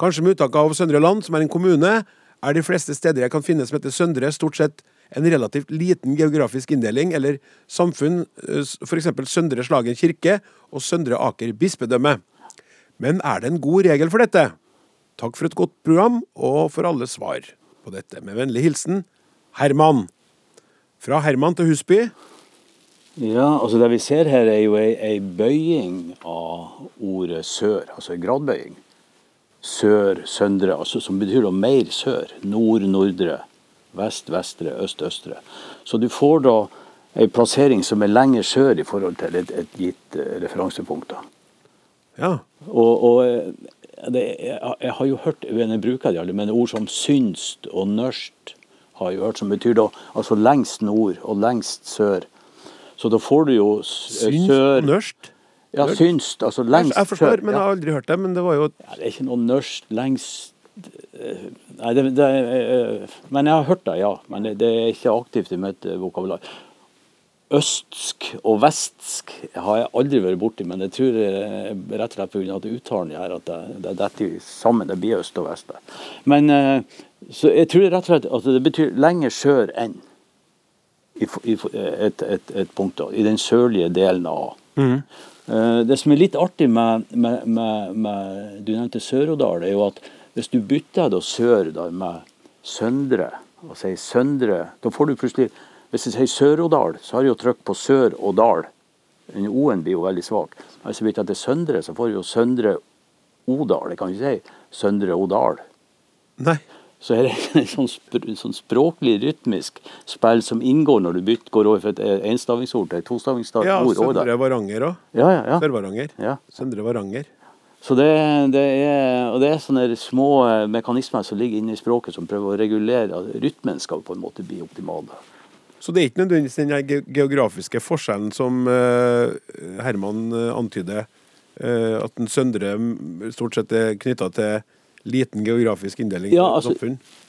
Kanskje med uttak av Søndre Land, som er en kommune, er de fleste steder jeg kan finne som heter Søndre, stort sett en relativt liten geografisk inndeling, eller samfunn, f.eks. Søndre Slagen kirke og Søndre Aker bispedømme. Men er det en god regel for dette? Takk for et godt program, og for alle svar på dette. Med vennlig hilsen Herman. Fra Herman til Husby. Ja, altså Det vi ser her, er jo ei, ei bøying av ordet sør, altså en gradbøying. Sør, søndre, altså som betyr da mer sør. Nord, nordre. Vest, vestre, øst, østre. Så du får da ei plassering som er lenger sør i forhold til et, et gitt eh, referansepunkt. da. Ja. Og, og eh, det, jeg, jeg har jo hørt, jeg bruker det men ord som synst og nørst har jeg hørt, som betyr da altså lengst nord og lengst sør. Så da får du jo sør Synst og nørst. Ja, synst, altså lengst sør. jeg forstår, men jeg har aldri hørt det. Men det var jo Ja, det er ikke noe nørst lengst eh, Nei, det, det eh, Men jeg har hørt det, ja. Men det, det er ikke aktivt i mitt eh, vokabular. Østsk og vestsk har jeg aldri vært borti, men jeg tror jeg, rett og slett pga. uttalen her at det, det detter sammen. Det blir øst og vest. Men eh, så jeg tror rett og slett at det betyr lenger sør enn i, i et, et, et punkt. da, I den sørlige delen av mm. Det som er litt artig med, med, med, med Du nevnte Sør-Odal, er jo at hvis du bytter da Sør da med Søndre, og sier Søndre, da får du plutselig Hvis jeg sier Sør-Odal, så har jeg jo trykk på Sør og Dal. Den O-en blir jo veldig svak. Hvis jeg bytter til Søndre, så får jeg jo Søndre Odal. Jeg kan ikke si Søndre Odal. Nei. Så er det et sånn, spr sånn språklig, rytmisk spill som inngår når du bytter, går over fra et enstavingsord til et tostavingsord. Ja. Søndre Varanger òg. Ja, ja, ja. Sør-Varanger. ja. Søndre Varanger. Så det, det er, og det er sånne små eh, mekanismer som ligger inne i språket som prøver å regulere at rytmen skal på en måte bli optimal. Så det er ikke nødvendigvis den geografiske forskjellen som eh, Herman eh, antyder, at den Søndre mm, stort sett er knytta til liten geografisk inndeling Ja, altså-.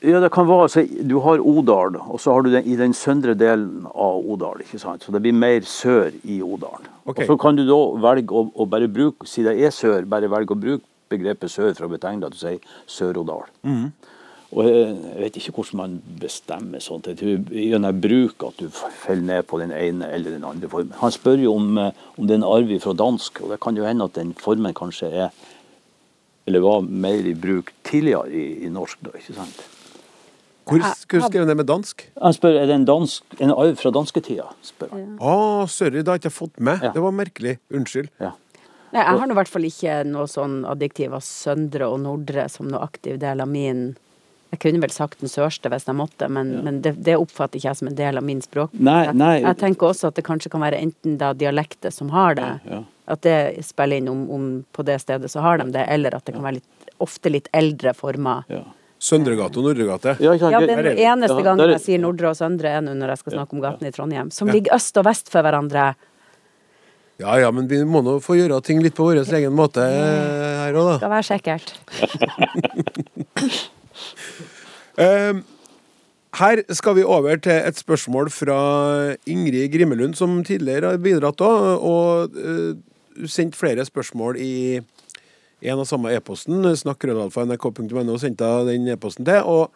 Ja, det kan være, altså, Du har Odal, og så har du den, i den søndre delen av Odal. ikke sant? Så det blir mer sør i Odal. Okay. Og Så kan du da velge å, å bare bruke, siden det er sør, bare velge å bruke begrepet sør for å betegne at du sier Sør-Odal. Mhm. Og jeg, jeg vet ikke hvordan man bestemmer sånt. Jeg tror gjennom bruk at du faller ned på den ene eller den andre formen. Han spør jo om, eh, om det er en arv fra dansk, og det kan jo hende at den formen kanskje er eller var mer i bruk tidligere i, i norsk. da, ikke sant? Hvor skrev du det med dansk? Han spør er det en, dansk, en arv fra dansketida. spør han. Å, sorry, det har ikke jeg fått med. Ja. Det var merkelig. Unnskyld. Ja. Nei, jeg har i hvert fall ikke noe sånn adjektiv av søndre og nordre som noe aktiv del av min Jeg kunne vel sagt den sørste hvis jeg måtte, men, men det, det oppfatter ikke jeg som en del av min språk. Nei, nei. Jeg tenker også at det kanskje kan være enten da dialektet som har det, Ja, ja. at det spiller inn om, om på det stedet så har de det, eller at det kan være litt, ofte litt eldre former. Ja. Søndregate og Nordregate. Ja? Ja, den eneste gangen jeg sier nordre og søndre er nå når jeg skal snakke om gaten i Trondheim, som ligger øst og vest for hverandre. Ja ja, men vi må nå få gjøre ting litt på vår egen måte her òg, da. Skal være sikkert. Eh, her skal vi over til et spørsmål fra Ingrid Grimmelund, som tidligere har bidratt òg, og uh, sendt flere spørsmål i en og samme e-posten. Snakkrøllalfa.nrk.no sendte jeg den e-posten til. og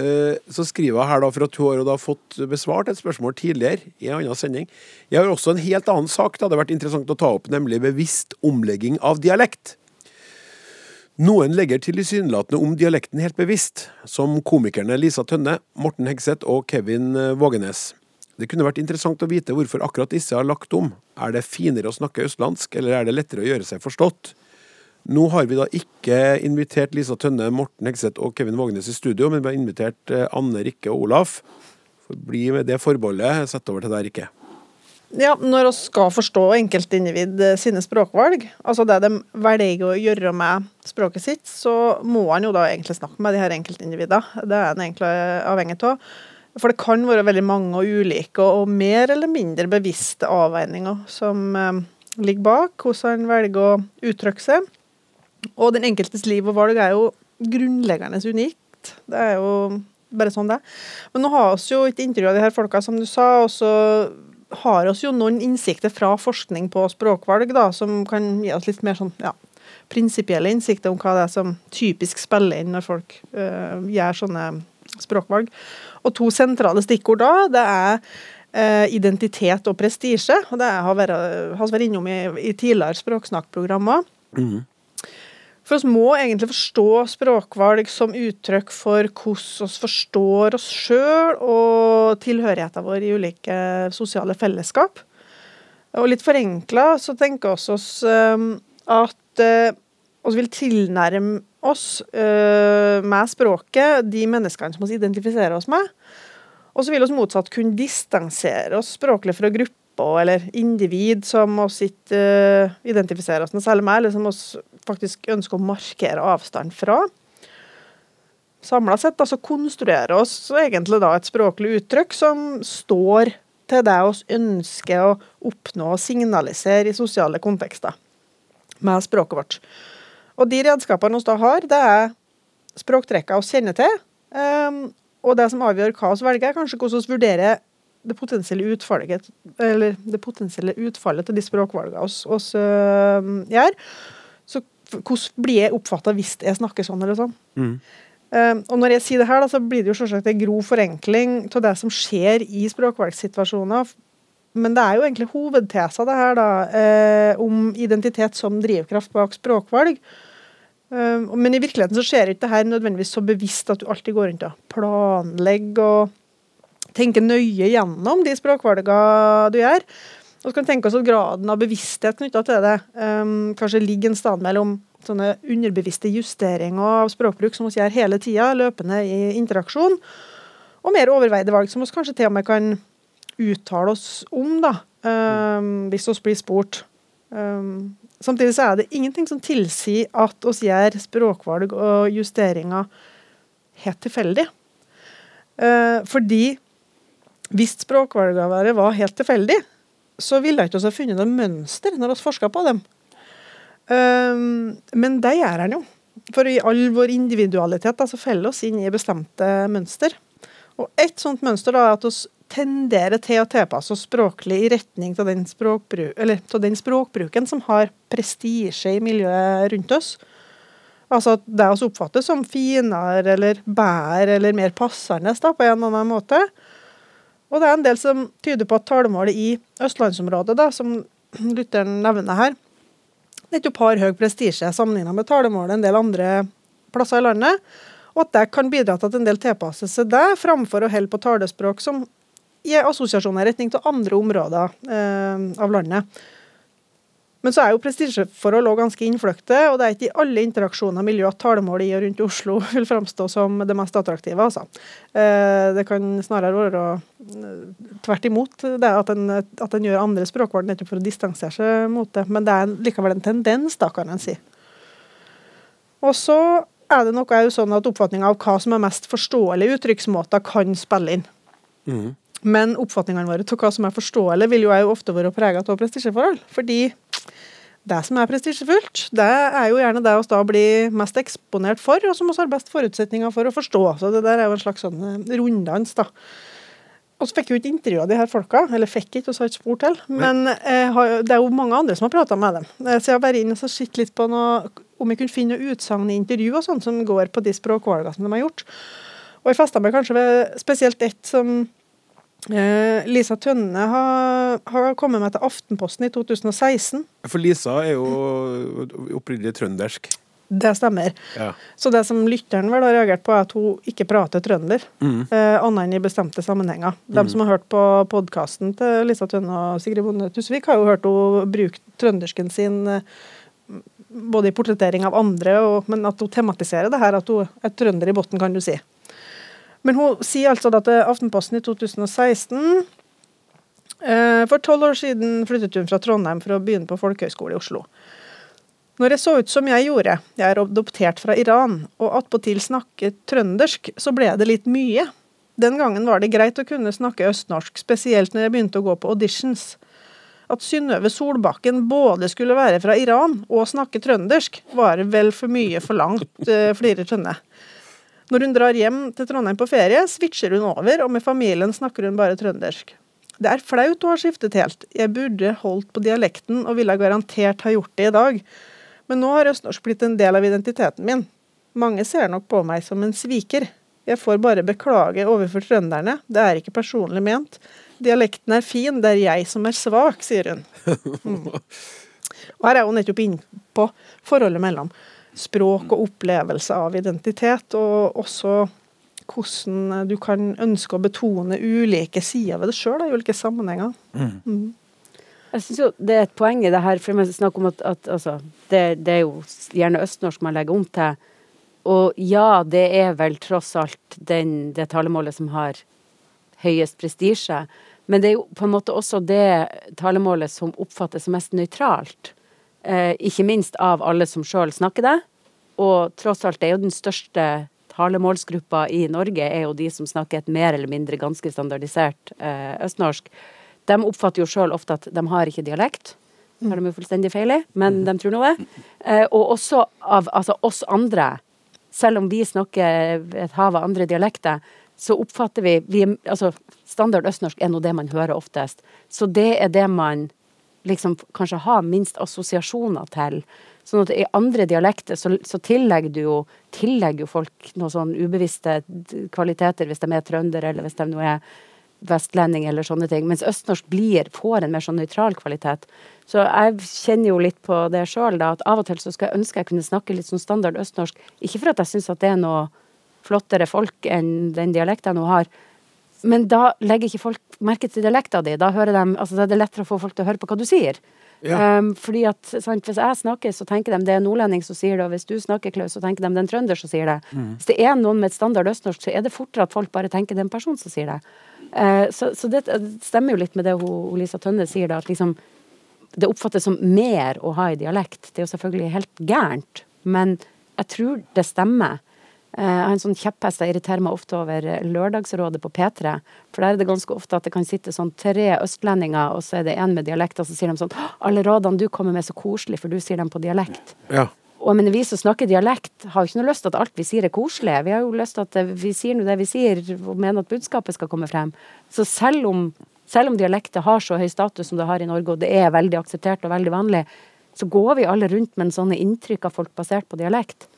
eh, så skriver jeg her da for at hun har da fått besvart et spørsmål tidligere i en annen sending. Jeg har også en helt annen sak det hadde vært interessant å ta opp, nemlig bevisst omlegging av dialekt. Noen legger tilsynelatende om dialekten helt bevisst, som komikerne Lisa Tønne, Morten Hegseth og Kevin eh, Vågenes. Det kunne vært interessant å vite hvorfor akkurat disse har lagt om. Er det finere å snakke østlandsk, eller er det lettere å gjøre seg forstått? Nå har vi da ikke invitert Lisa Tønne, Morten Hegseth og Kevin Vågenes i studio, men vi har invitert eh, Anne, Rikke og Olaf. Bli med det forbeholdet. Sett over til deg, Rikke. Ja, når vi skal forstå enkeltindivid eh, sine språkvalg, altså det de velger å gjøre med språket sitt, så må han jo da egentlig snakke med de her enkeltindividene. Det er han egentlig avhengig av. For det kan være veldig mange og ulike og mer eller mindre bevisste avveininger som eh, ligger bak hvordan han velger å uttrykke seg. Og den enkeltes liv og valg er jo grunnleggende unikt. Det er jo bare sånn det. Men nå har vi jo et intervju av de her folka, som du sa, og så har oss jo noen innsikter fra forskning på språkvalg da, som kan gi oss litt mer sånn, ja, prinsipielle innsikter om hva det er som typisk spiller inn når folk øh, gjør sånne språkvalg. Og to sentrale stikkord da, det er øh, identitet og prestisje. Og det har vi vært innom i, i tidligere språksnakkprogrammer. For oss må egentlig forstå språkvalg som uttrykk for hvordan vi forstår oss sjøl og tilhørigheten vår i ulike sosiale fellesskap. Og litt forenkla så tenker vi oss um, at vi vil tilnærme oss uh, med språket de menneskene som vi identifiserer oss med. Og så vil vi motsatt kunne distansere oss språklig fra grupper eller individ som oss ikke uh, identifiserer oss med særlig med, eller som oss faktisk ønsker å markere avstand fra. Samla sett altså konstruerer oss egentlig da et språklig uttrykk som står til det vi ønsker å oppnå og signalisere i sosiale kontekster med språket vårt. Og de redskapene vi da har, det er språktrekkene vi kjenner til, um, og det som avgjør hva vi velger, er kanskje hvordan vi vurderer det potensielle utfallet, eller det potensielle utfallet til de språkvalgene oss, oss øh, gjør. Så hvordan blir jeg oppfatta hvis jeg snakker sånn eller sånn? Um, og når jeg sier det her, da, så blir det jo selvsagt en grov forenkling av det som skjer i språkvalgssituasjoner. men det er jo egentlig hovedtesa det her, da, uh, om identitet som drivkraft bak språkvalg. Uh, men i virkeligheten så skjer ikke det her nødvendigvis så bevisst at du alltid går rundt og planlegger og tenker nøye gjennom de språkvalgene du gjør. Og så kan vi tenke oss at graden av bevissthet knytta til det um, kanskje ligger en sted mellom sånne underbevisste justeringer av språkbruk som vi gjør hele tida, løpende i interaksjon, og mer overveide valg som vi kanskje til og med kan uttale oss om, da, um, hvis vi blir spurt. Um, samtidig så er det ingenting som tilsier at oss gjør språkvalg og justeringer helt tilfeldig. Uh, fordi hvis språkvalgene var helt tilfeldig, så ville ikke vi ha funnet noe mønster når vi forska på dem. Um, men det gjør han jo. For i all vår individualitet så faller oss inn i bestemte mønster. Og et sånt mønster da, er at vi tenderer til å tilpasse oss språklig i retning av den, den, språkbruken som har prestisje i miljøet rundt oss. Altså at det vi oppfatter som finere eller bedre eller mer passende da, på en eller annen måte. Og det er en del som tyder på at talemålet i østlandsområdet, da, som lytteren nevner her, nettopp har høy prestisje sammenlignet med talemålet en del andre plasser i landet. Og at det kan bidra til at en del tilpasser seg det, framfor å holde på talespråk som gir assosiasjoner i retning til andre områder eh, av landet. Men så er jo prestisjeforhold òg ganske innfløkte, og det er ikke i alle interaksjoner miljø at talemål i og rundt Oslo vil framstå som det mest attraktive. altså. Eh, det kan snarere være eh, tvert imot det at en, at en gjør andre språkvalg nettopp for å distansere seg mot det. Men det er likevel en tendens, da, kan en si. Og så er det noe sånn at oppfatninga av hva som er mest forståelige uttrykksmåter, kan spille inn. Mm. Men oppfatningene våre av hva som er forståelig, vil jo ofte være prega av prestisjeforhold. Fordi det som er prestisjefullt, det er jo gjerne det vi da blir mest eksponert for, og som vi har best forutsetninger for å forstå. Så det der er jo en slags sånn eh, runddans, da. Og så fikk jo ikke intervjua de her folka, eller fikk ikke, og så har ikke spurt til. Men eh, det er jo mange andre som har prata med dem. Eh, så jeg har vært inne og sett litt på noe, om jeg kunne finne utsagn i intervju og sånn som går på de språkvalgene som de har gjort. Og jeg festa meg kanskje ved spesielt ett som Lisa Tønne har, har, kommet med til Aftenposten i 2016. For Lisa er jo opprinnelig trøndersk. Det stemmer. Ja. Så det som lytteren vel har reagert på, er at hun ikke prater trønder. Mm. Eh, annet enn i bestemte sammenhenger. De mm. som har hørt på podkasten til Lisa Tønne og Sigrid Bonde Tusvik, har jo hørt henne bruke trøndersken sin eh, både i portrettering av andre, og, men at hun tematiserer det her, at hun er trønder i bunnen, kan du si. Men hun sier altså da til Aftenposten i 2016 eh, For tolv år siden flyttet hun fra Trondheim for å begynne på folkehøyskole i Oslo. Når jeg så ut som jeg gjorde, jeg er adoptert fra Iran, og attpåtil snakket trøndersk, så ble det litt mye. Den gangen var det greit å kunne snakke østnorsk, spesielt når jeg begynte å gå på auditions. At Synnøve Solbakken både skulle være fra Iran og snakke trøndersk, var vel for mye forlangt, eh, flirer Tønne. Når hun drar hjem til Trondheim på ferie, switcher hun over, og med familien snakker hun bare trøndersk. Det er flaut å ha skiftet helt. Jeg burde holdt på dialekten og ville garantert ha gjort det i dag. Men nå har østnorsk blitt en del av identiteten min. Mange ser nok på meg som en sviker. Jeg får bare beklage overfor trønderne, det er ikke personlig ment. Dialekten er fin, det er jeg som er svak, sier hun. Mm. Og her er hun nettopp inne på forholdet mellom språk og opplevelse av identitet, og også hvordan du kan ønske å betone ulike sider ved det sjøl i ulike sammenhenger. Mm. Mm. Jeg synes jo Det er et poeng i det her, for man snakker om at, at altså, det, det, er jo gjerne østnorsk man legger om til. Og ja, det er vel tross alt den, det talemålet som har høyest prestisje. Men det er jo på en måte også det talemålet som oppfattes som mest nøytralt. Eh, ikke minst av alle som sjøl snakker det. Og tross alt, det er jo den største talemålsgruppa i Norge, er jo de som snakker et mer eller mindre ganske standardisert eh, østnorsk. De oppfatter jo sjøl ofte at de har ikke dialekt. Det har de jo fullstendig feil i, men de tror nå det. Eh, og også av altså, oss andre. Selv om vi snakker et hav av andre dialekter, så oppfatter vi, vi altså, Standard østnorsk er nå det man hører oftest. Så det er det man liksom kanskje har minst assosiasjoner til. Sånn at i andre dialekter så, så tillegger du jo tillegger folk noen sånn ubevisste kvaliteter hvis de er trøndere, eller hvis de nå er vestlending eller sånne ting. Mens østnorsk blir, får en mer sånn nøytral kvalitet. Så jeg kjenner jo litt på det sjøl, at av og til så skal jeg ønske jeg kunne snakke litt sånn standard østnorsk. Ikke for at jeg syns at det er noe flottere folk enn den dialekten jeg nå har. Men da legger ikke folk merke til dialekta di. Da hører de, altså da er det lettere å få folk til å høre på hva du sier. Ja. Um, fordi at sant, Hvis jeg snakker, så tenker de det er nordlending som sier det, og hvis du snakker, Klaus, så tenker de det er en trønder som sier det. Hvis det er noen med et standard østnorsk, så er det fortere at folk bare tenker det er en person som sier det. Uh, så så det, det stemmer jo litt med det hun Lisa Tønne sier, da, at liksom det oppfattes som mer å ha i dialekt. Det er jo selvfølgelig helt gærent, men jeg tror det stemmer. Eh, Jeg har en sånn kjepphest jeg irriterer meg ofte over eh, Lørdagsrådet på P3. For der er det ganske ofte at det kan sitte sånn tre østlendinger, og så er det en med dialekt, og så sier de sånn 'Alle rådene du kommer med, er så koselig, for du sier dem på dialekt'. Ja. Og men vi som snakker dialekt, har jo ikke noe lyst til at alt vi sier er koselig. Vi har jo lyst til at eh, vi sier nå det vi sier, og mener at budskapet skal komme frem. Så selv om, selv om dialektet har så høy status som det har i Norge, og det er veldig akseptert og veldig vanlig, så går vi alle rundt med en sånne inntrykk av folk basert på dialekt,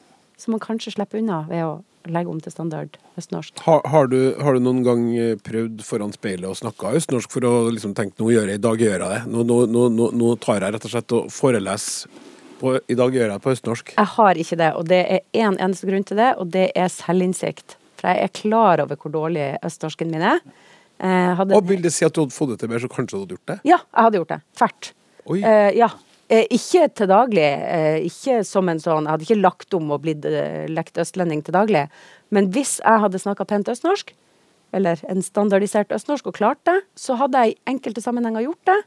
som man kanskje slipper unna ved å legge om til standard østnorsk. Har, har, du, har du noen gang eh, prøvd foran speilet å snakke østnorsk for å liksom tenke nå gjør jeg, i dag gjør jeg det? Nå, nå, nå, nå, tar jeg rett og slett og foreleser på, i dag gjør jeg det på østnorsk. Jeg har ikke det, og det er én en eneste grunn til det, og det er selvinnsikt. For jeg er klar over hvor dårlig østnorsken min er. Eh, hadde, Og vil det si at du hadde fått det til mer, så kanskje du hadde gjort det? Ja, jeg hadde gjort det. Tvert. Oi. Uh, ja. Eh, ikke til daglig. Eh, ikke som en sånn Jeg hadde ikke lagt om og blitt eh, lekt østlending til daglig. Men hvis jeg hadde snakka pent østnorsk, eller en standardisert østnorsk, og klart det, så hadde jeg i enkelte sammenhenger gjort det.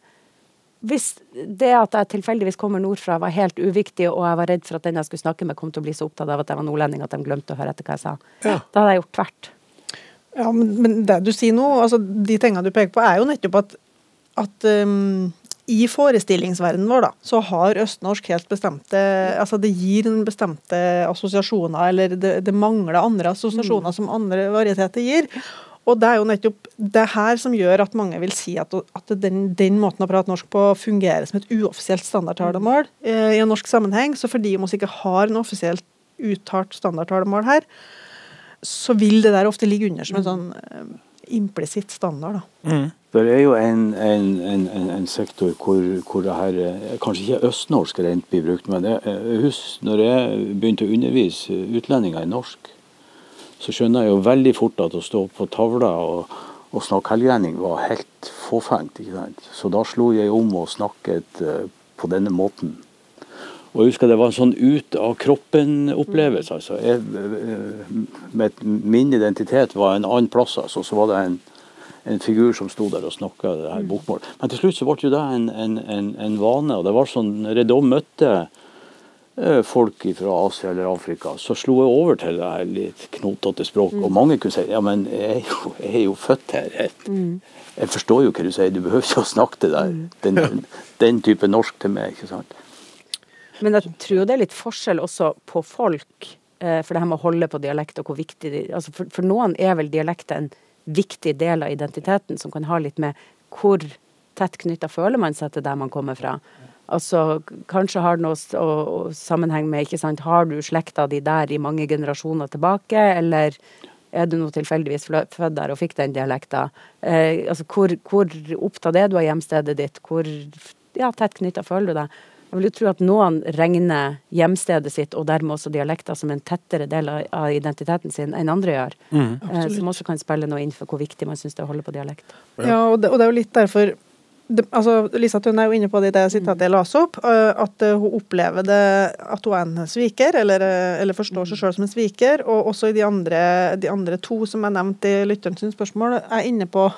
Hvis det at jeg tilfeldigvis kommer nordfra var helt uviktig, og jeg var redd for at den jeg skulle snakke med, kom til å bli så opptatt av at jeg var nordlending at de glemte å høre etter hva jeg sa, Ja. da hadde jeg gjort tvert. Ja, men, men det du sier nå, altså de tingene du peker på, er jo nettopp at, at um, i forestillingsverdenen vår, da, så har østnorsk helt bestemte Altså det gir en bestemte assosiasjoner, eller det, det mangler andre assosiasjoner som andre varieteter gir. Og det er jo nettopp det her som gjør at mange vil si at, at den, den måten å prate norsk på fungerer som et uoffisielt standardtalemål eh, i en norsk sammenheng. Så fordi vi ikke har en offisielt uttalt standardtalemål her, så vil det der ofte ligge under som en sånn eh, implisitt standard. da. Det er jo en, en, en, en, sektor hvor, hvor det her kanskje ikke østnorsk rent blir brukt, men jeg, husker når jeg begynte å undervise utlendinger i norsk, så skjønner jeg jo veldig fort at å stå på tavla og, og snakke helglending var helt fåfengt. ikke sant? Så da slo jeg om og snakket eh, på denne måten. Og jeg husker det var en sånn ut av kroppen-opplevelse. altså. Jeg, eh, min identitet var en annen plass, altså. Så var det en, en figur som sto der og snakka det her bokmål. Men til slutt så ble jo det en, en, en, en vane. og det var sånn, Når jeg da møtte eh, folk fra Asia eller Afrika, så slo jeg over til det her litt knotete språket. Og mange kunne si ja, men jeg er jo, jeg er jo født her. Jeg, jeg forstår jo hva du sier, du behøver ikke å snakke det der. Den, den type norsk til meg. ikke sant? Men jeg tror jo det er litt forskjell også på folk, eh, for det her med å holde på dialekt og hvor viktig det altså for, for noen er vel dialekten en viktig del av identiteten, som kan ha litt med hvor tett knytta føler man seg til der man kommer fra. Altså, Kanskje har det noe å- å- sammenheng med ikke sant, Har du slekta di der i mange generasjoner tilbake, eller er du nå tilfeldigvis født der og fikk den dialekta? Eh, altså, hvor, hvor opptatt er du av hjemstedet ditt? Hvor ja, tett knytta føler du deg? Jeg vil jo tro at noen regner hjemstedet sitt og dermed også dialekter som en tettere del av, av identiteten sin enn andre gjør. Mm. som også kan spille noe inn for hvor viktig man syns det er å holde på dialekt. Ja, og det, og det er jo litt derfor altså, Lisa Tønne er jo inne på det i det sitatet jeg leste opp, at hun opplever det at hun er en sviker, eller, eller forstår seg sjøl som en sviker. Og også i de andre, de andre to som er nevnt i lytterens spørsmål, er inne på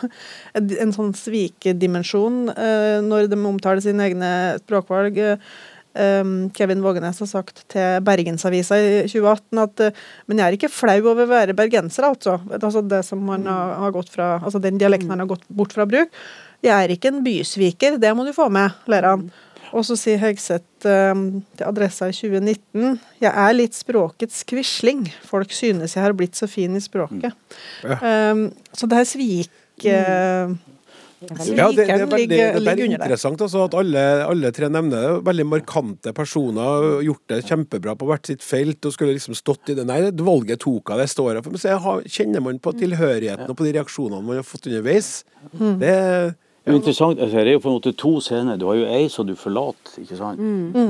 en, sånn svikdimensjon øh, når de omtaler sine egne språkvalg. Kevin Vågenes har sagt til Bergensavisa i 2018 at men jeg er ikke flau over å være bergenser, altså. altså det som man har, gått fra, altså Den dialekten han har gått bort fra bruk. Jeg er ikke en bysviker, det må du få med, ler han. Og så sier Høgseth um, til Adressa i 2019 jeg er litt språkets quisling. Folk synes jeg har blitt så fin i språket. Um, så det her svik... Uh, Ja, det, det er veldig, det er interessant altså, at alle, alle tre nevner det. Veldig markante personer, gjort det kjempebra på hvert sitt felt og skulle liksom stått i det. Nei, det valget tok av det står jeg for. Men så har- kjenner man på tilhørigheten og på de reaksjonene man har fått underveis. det Det Det er interessant, altså, det er jo på en måte to scener. Du har jo ei som du forlater, ikke sant.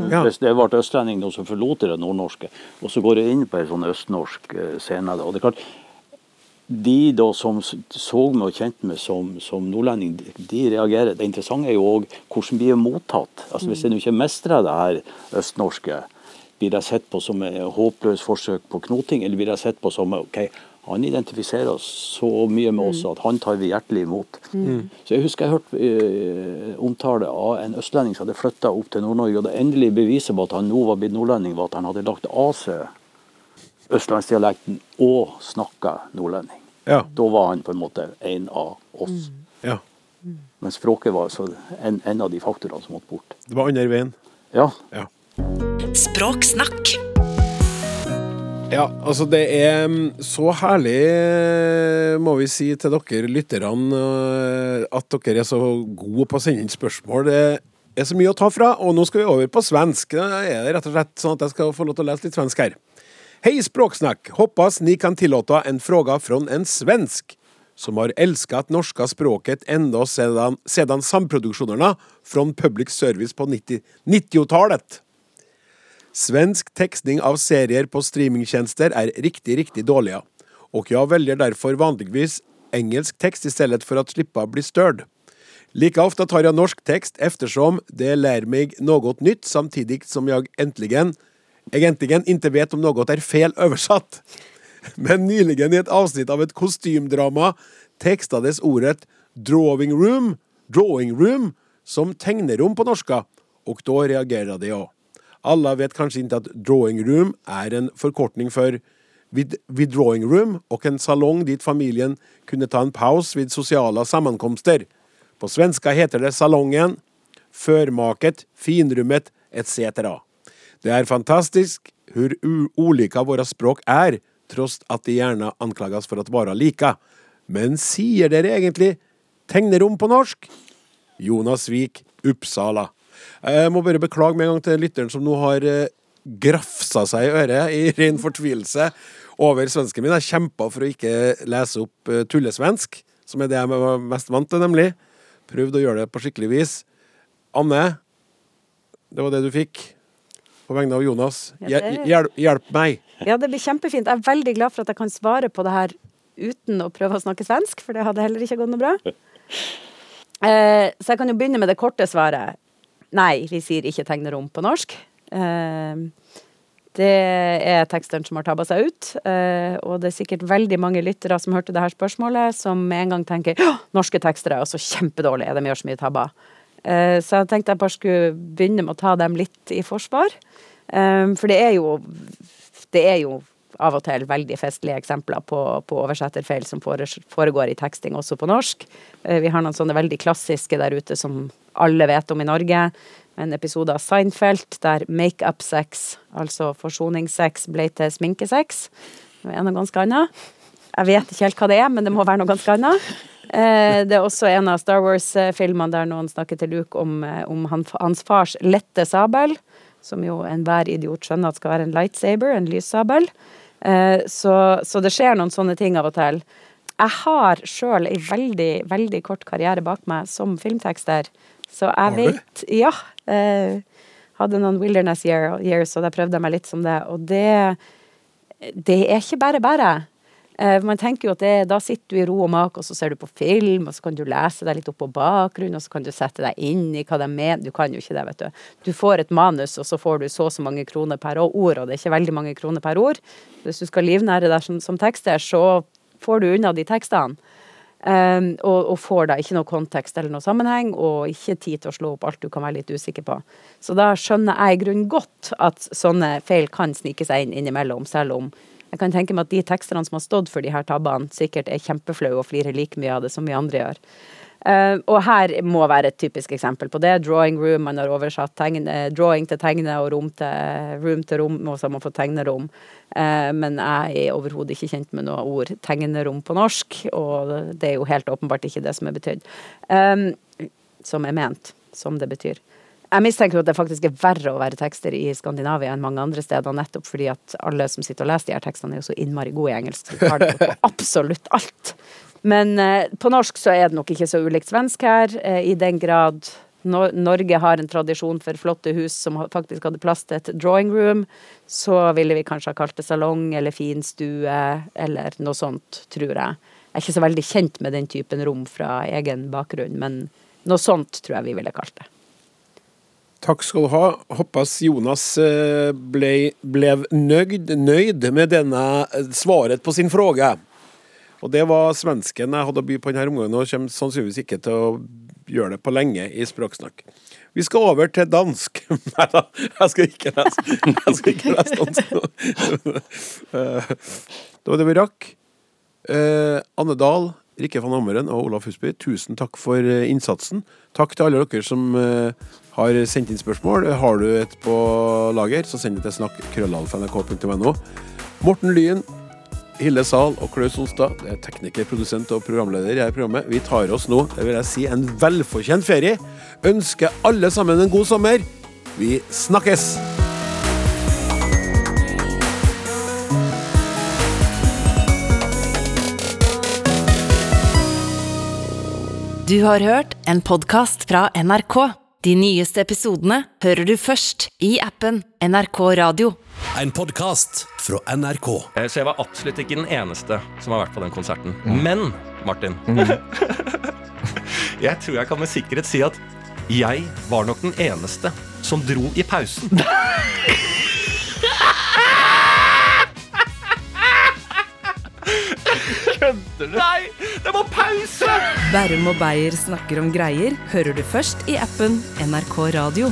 Ja. Hvis det ble østlending nå, så forlot det nordnorske. Og så går du inn på en sånn østnorsk eh, scene. Da. Og det er klart, de da som så meg og kjente meg som, som nordlending, de, de reagerer. Det interessante er jo òg hvordan blir jeg mottatt. Altså Hvis jeg nå ikke mestrer det her østnorske, blir jeg sett på som et håpløst forsøk på knoting, eller blir jeg sett på som ok, han identifiserer oss så mye med oss at han tar vi hjertelig imot. Så Jeg husker jeg hørte eh, omtale av en østlending som hadde flytta opp til Nord-Norge. og Det endelige beviset på at han nå var blitt nordlending, var at han hadde lagt av seg østlandsdialekten og snakka nordlending. Ja. Da var han på en måte en av oss. ja. Men språket var altså en, en av de faktorene som måtte bort. Det var andre veien. Ja, Ja. Språksnakk. Ja, altså det er mm, så herlig, eh, må vi si til dere lytterne, eh, at dere er så gode på å sende inn spørsmål. Det er så mye å ta fra, og nå skal vi over på svensk. Da er det rett og slett sånn at jeg skal få lov til å lese litt svensk her. Hei språksnack! Hoppas ni kan tillåta en fråga från en svensk som har älskat norska språket ända sedan, sedan samproduktionerna från public service på 90 90-talet. Svensk tekstning av serier på streamingtjenester er riktig, riktig dårlig, ja. Och jag väljer därför vanligtvis engelsk text istället för att slippa bli störd. Like ofte tar jeg norsk tekst eftersom det lærer meg noe nytt samtidig som jeg äntligen, egentlig ikke vet om noe er fel oversatt. Men nyligen i et avsnitt av et kostymdrama tekstades ordet drawing room, drawing room som tegnerom på norska da reagerer de jag. Alla vet kanskje ikke at drawing room er en forkortning for vid, vid drawing room og en salong dit familien kunne ta en paus vid sosiale sammenkomster. På svenska heter det salongen, førmaket, finrummet etc. Det er fantastisk hvor ulike våre språk er, tross at de gjerne anklagas for å være like. Men sier dere egentlig tegnerom på norsk? Jonas Vik, Uppsala. Jeg må bare beklage med en gang til lytteren som nå har eh, grafsa seg i øret i ren fortvilelse over svensken min. Jeg kjempa for å ikke lese opp eh, tullesvensk, som er det jeg var mest vant til, nemlig. Prøvde å gjøre det på skikkelig vis. Anne, det var det du fikk. På vegne av Jonas. Ja, det- Hjelp, hjelp meg. Ja, det blir kjempefint. Jeg er veldig glad for at jeg kan svare på det her uten å prøve å snakke svensk, for det hadde heller ikke gått noe bra. Eh, så jeg kan jo begynne med det korte svaret. Nei, vi sier ikke tegnerom på norsk. Eh, det er teksteren som har tabba seg ut, eh, og det er sikkert veldig mange lyttere som hørte det her spørsmålet, som med en gang tenker norske tekstere er også kjempedårlige, de gjør så mye tabber. Eh, så jeg tenkte jeg bare skulle begynne med å ta dem litt i forsvar. Eh, for det er jo det er jo av og til veldig festlige eksempler på, på oversetterfeil som foregår i teksting også på norsk. Eh, Vi har noen sånne veldig klassiske der ute som alle vet om i Norge. En episode av Seinfeld der make-up-sex, altså forsoningssex, ble til sminkesex. Det er noe ganske annet. Jeg vet ikke helt hva det er, men det må være noe ganske annet. Eh, Det er også en av Star Wars-filmene der noen snakker til Luke om, eh, om hans fars lette sabel, som jo enhver idiot skjønner at skal være en lightsaber, en lyssabel. Eh, Så, så det skjer noen sånne ting av og til. Jeg har sjøl ei veldig, veldig kort karriere bak meg som filmtekster, så jeg vet Ja. eh, Hadde noen wilderness year, years, og da prøvde jeg meg litt som det. Og det, det er ikke bare bare. Eh, Man tenker jo at det, da sitter du i ro og mak, og så ser du på film, og så kan du lese deg litt opp på bakgrunnen, og så kan du sette deg inn i hva de mener. Du kan jo ikke det, vet du. Du får et manus, og så får du så og så mange kroner per ord, og det er ikke veldig mange kroner per ord. Hvis du skal livnære deg som, som tekster, så får du unna de tekstene. Um, og, og får da ikke noe kontekst eller noe sammenheng, og ikke tid til å slå opp alt du kan være litt usikker på. Så da skjønner jeg i grunnen godt at sånne feil kan snike seg inn innimellom, selv om jeg kan tenke meg at de teksterne som har stått for de her tabbene, sikkert er kjempeflaue og flirer like mye av det som vi andre gjør. Uh, og her må være et typisk eksempel på det. Drawing room, man har oversatt tegne, drawing til tegne og rom til room til rom, og så har man fått tegnerom. Uh, men jeg er overhodet ikke kjent med noe ord tegnerom på norsk, og det er jo helt åpenbart ikke det som er betydd. Um, som er ment, som det betyr. Jeg mistenker jo at det faktisk er verre å være tekster i Skandinavia enn mange andre steder, nettopp fordi at alle som sitter og leser de her tekstene, er jo så innmari gode i engelsk. De tar det på absolutt alt. Men eh, på norsk så er det nok ikke så ulikt svensk her, eh, i den grad no Norge har en tradisjon for flotte hus som faktisk hadde plass til et drawing room, så ville vi kanskje ha kalt det salong eller fin stue eller noe sånt, tror jeg. Jeg er ikke så veldig kjent med den typen rom fra egen bakgrunn, men noe sånt tror jeg vi ville kalt det. Takk skal du ha. Håper Jonas eh, ble, ble nøyd, nøyd med denne eh, svaret på sin fråge. Og det var svensken jeg hadde å by på denne omgangen, og kommer sannsynligvis ikke til å gjøre det på lenge i Språksnakk. Vi skal over til dansk. Nei da, jeg skal ikke lese, jeg skal ikke lese dansk. Eh, Det var det vi rakk. Anne Dahl, Rikke van Hammeren og Olaf Husby, tusen takk for innsatsen. Takk til alle dere som har sendt inn spørsmål. Har du et på lager, så send det til snakk.krøllalfa.nrk.no. Morten Lyen, Hilde Zahl og Klaus Olstad, det er tekniker, produsent og programleder i dette programmet. Vi tar oss nå, det vil jeg si, en velfortjent ferie. Ønsker alle sammen en god sommer. Vi snakkes! Du har hørt en podkast fra NRK. De nyeste episodene hører du først i appen NRK Radio. En podkast fra NRK. Eh, Så jeg var absolutt ikke den eneste som har vært på den konserten. Men, Martin Jeg tror jeg kan med sikkerhet si at jeg var nok den eneste som dro i pausen. Kødder du? Nei, det må pause! Bærum og Beyer snakker om greier hører du først i appen NRK Radio.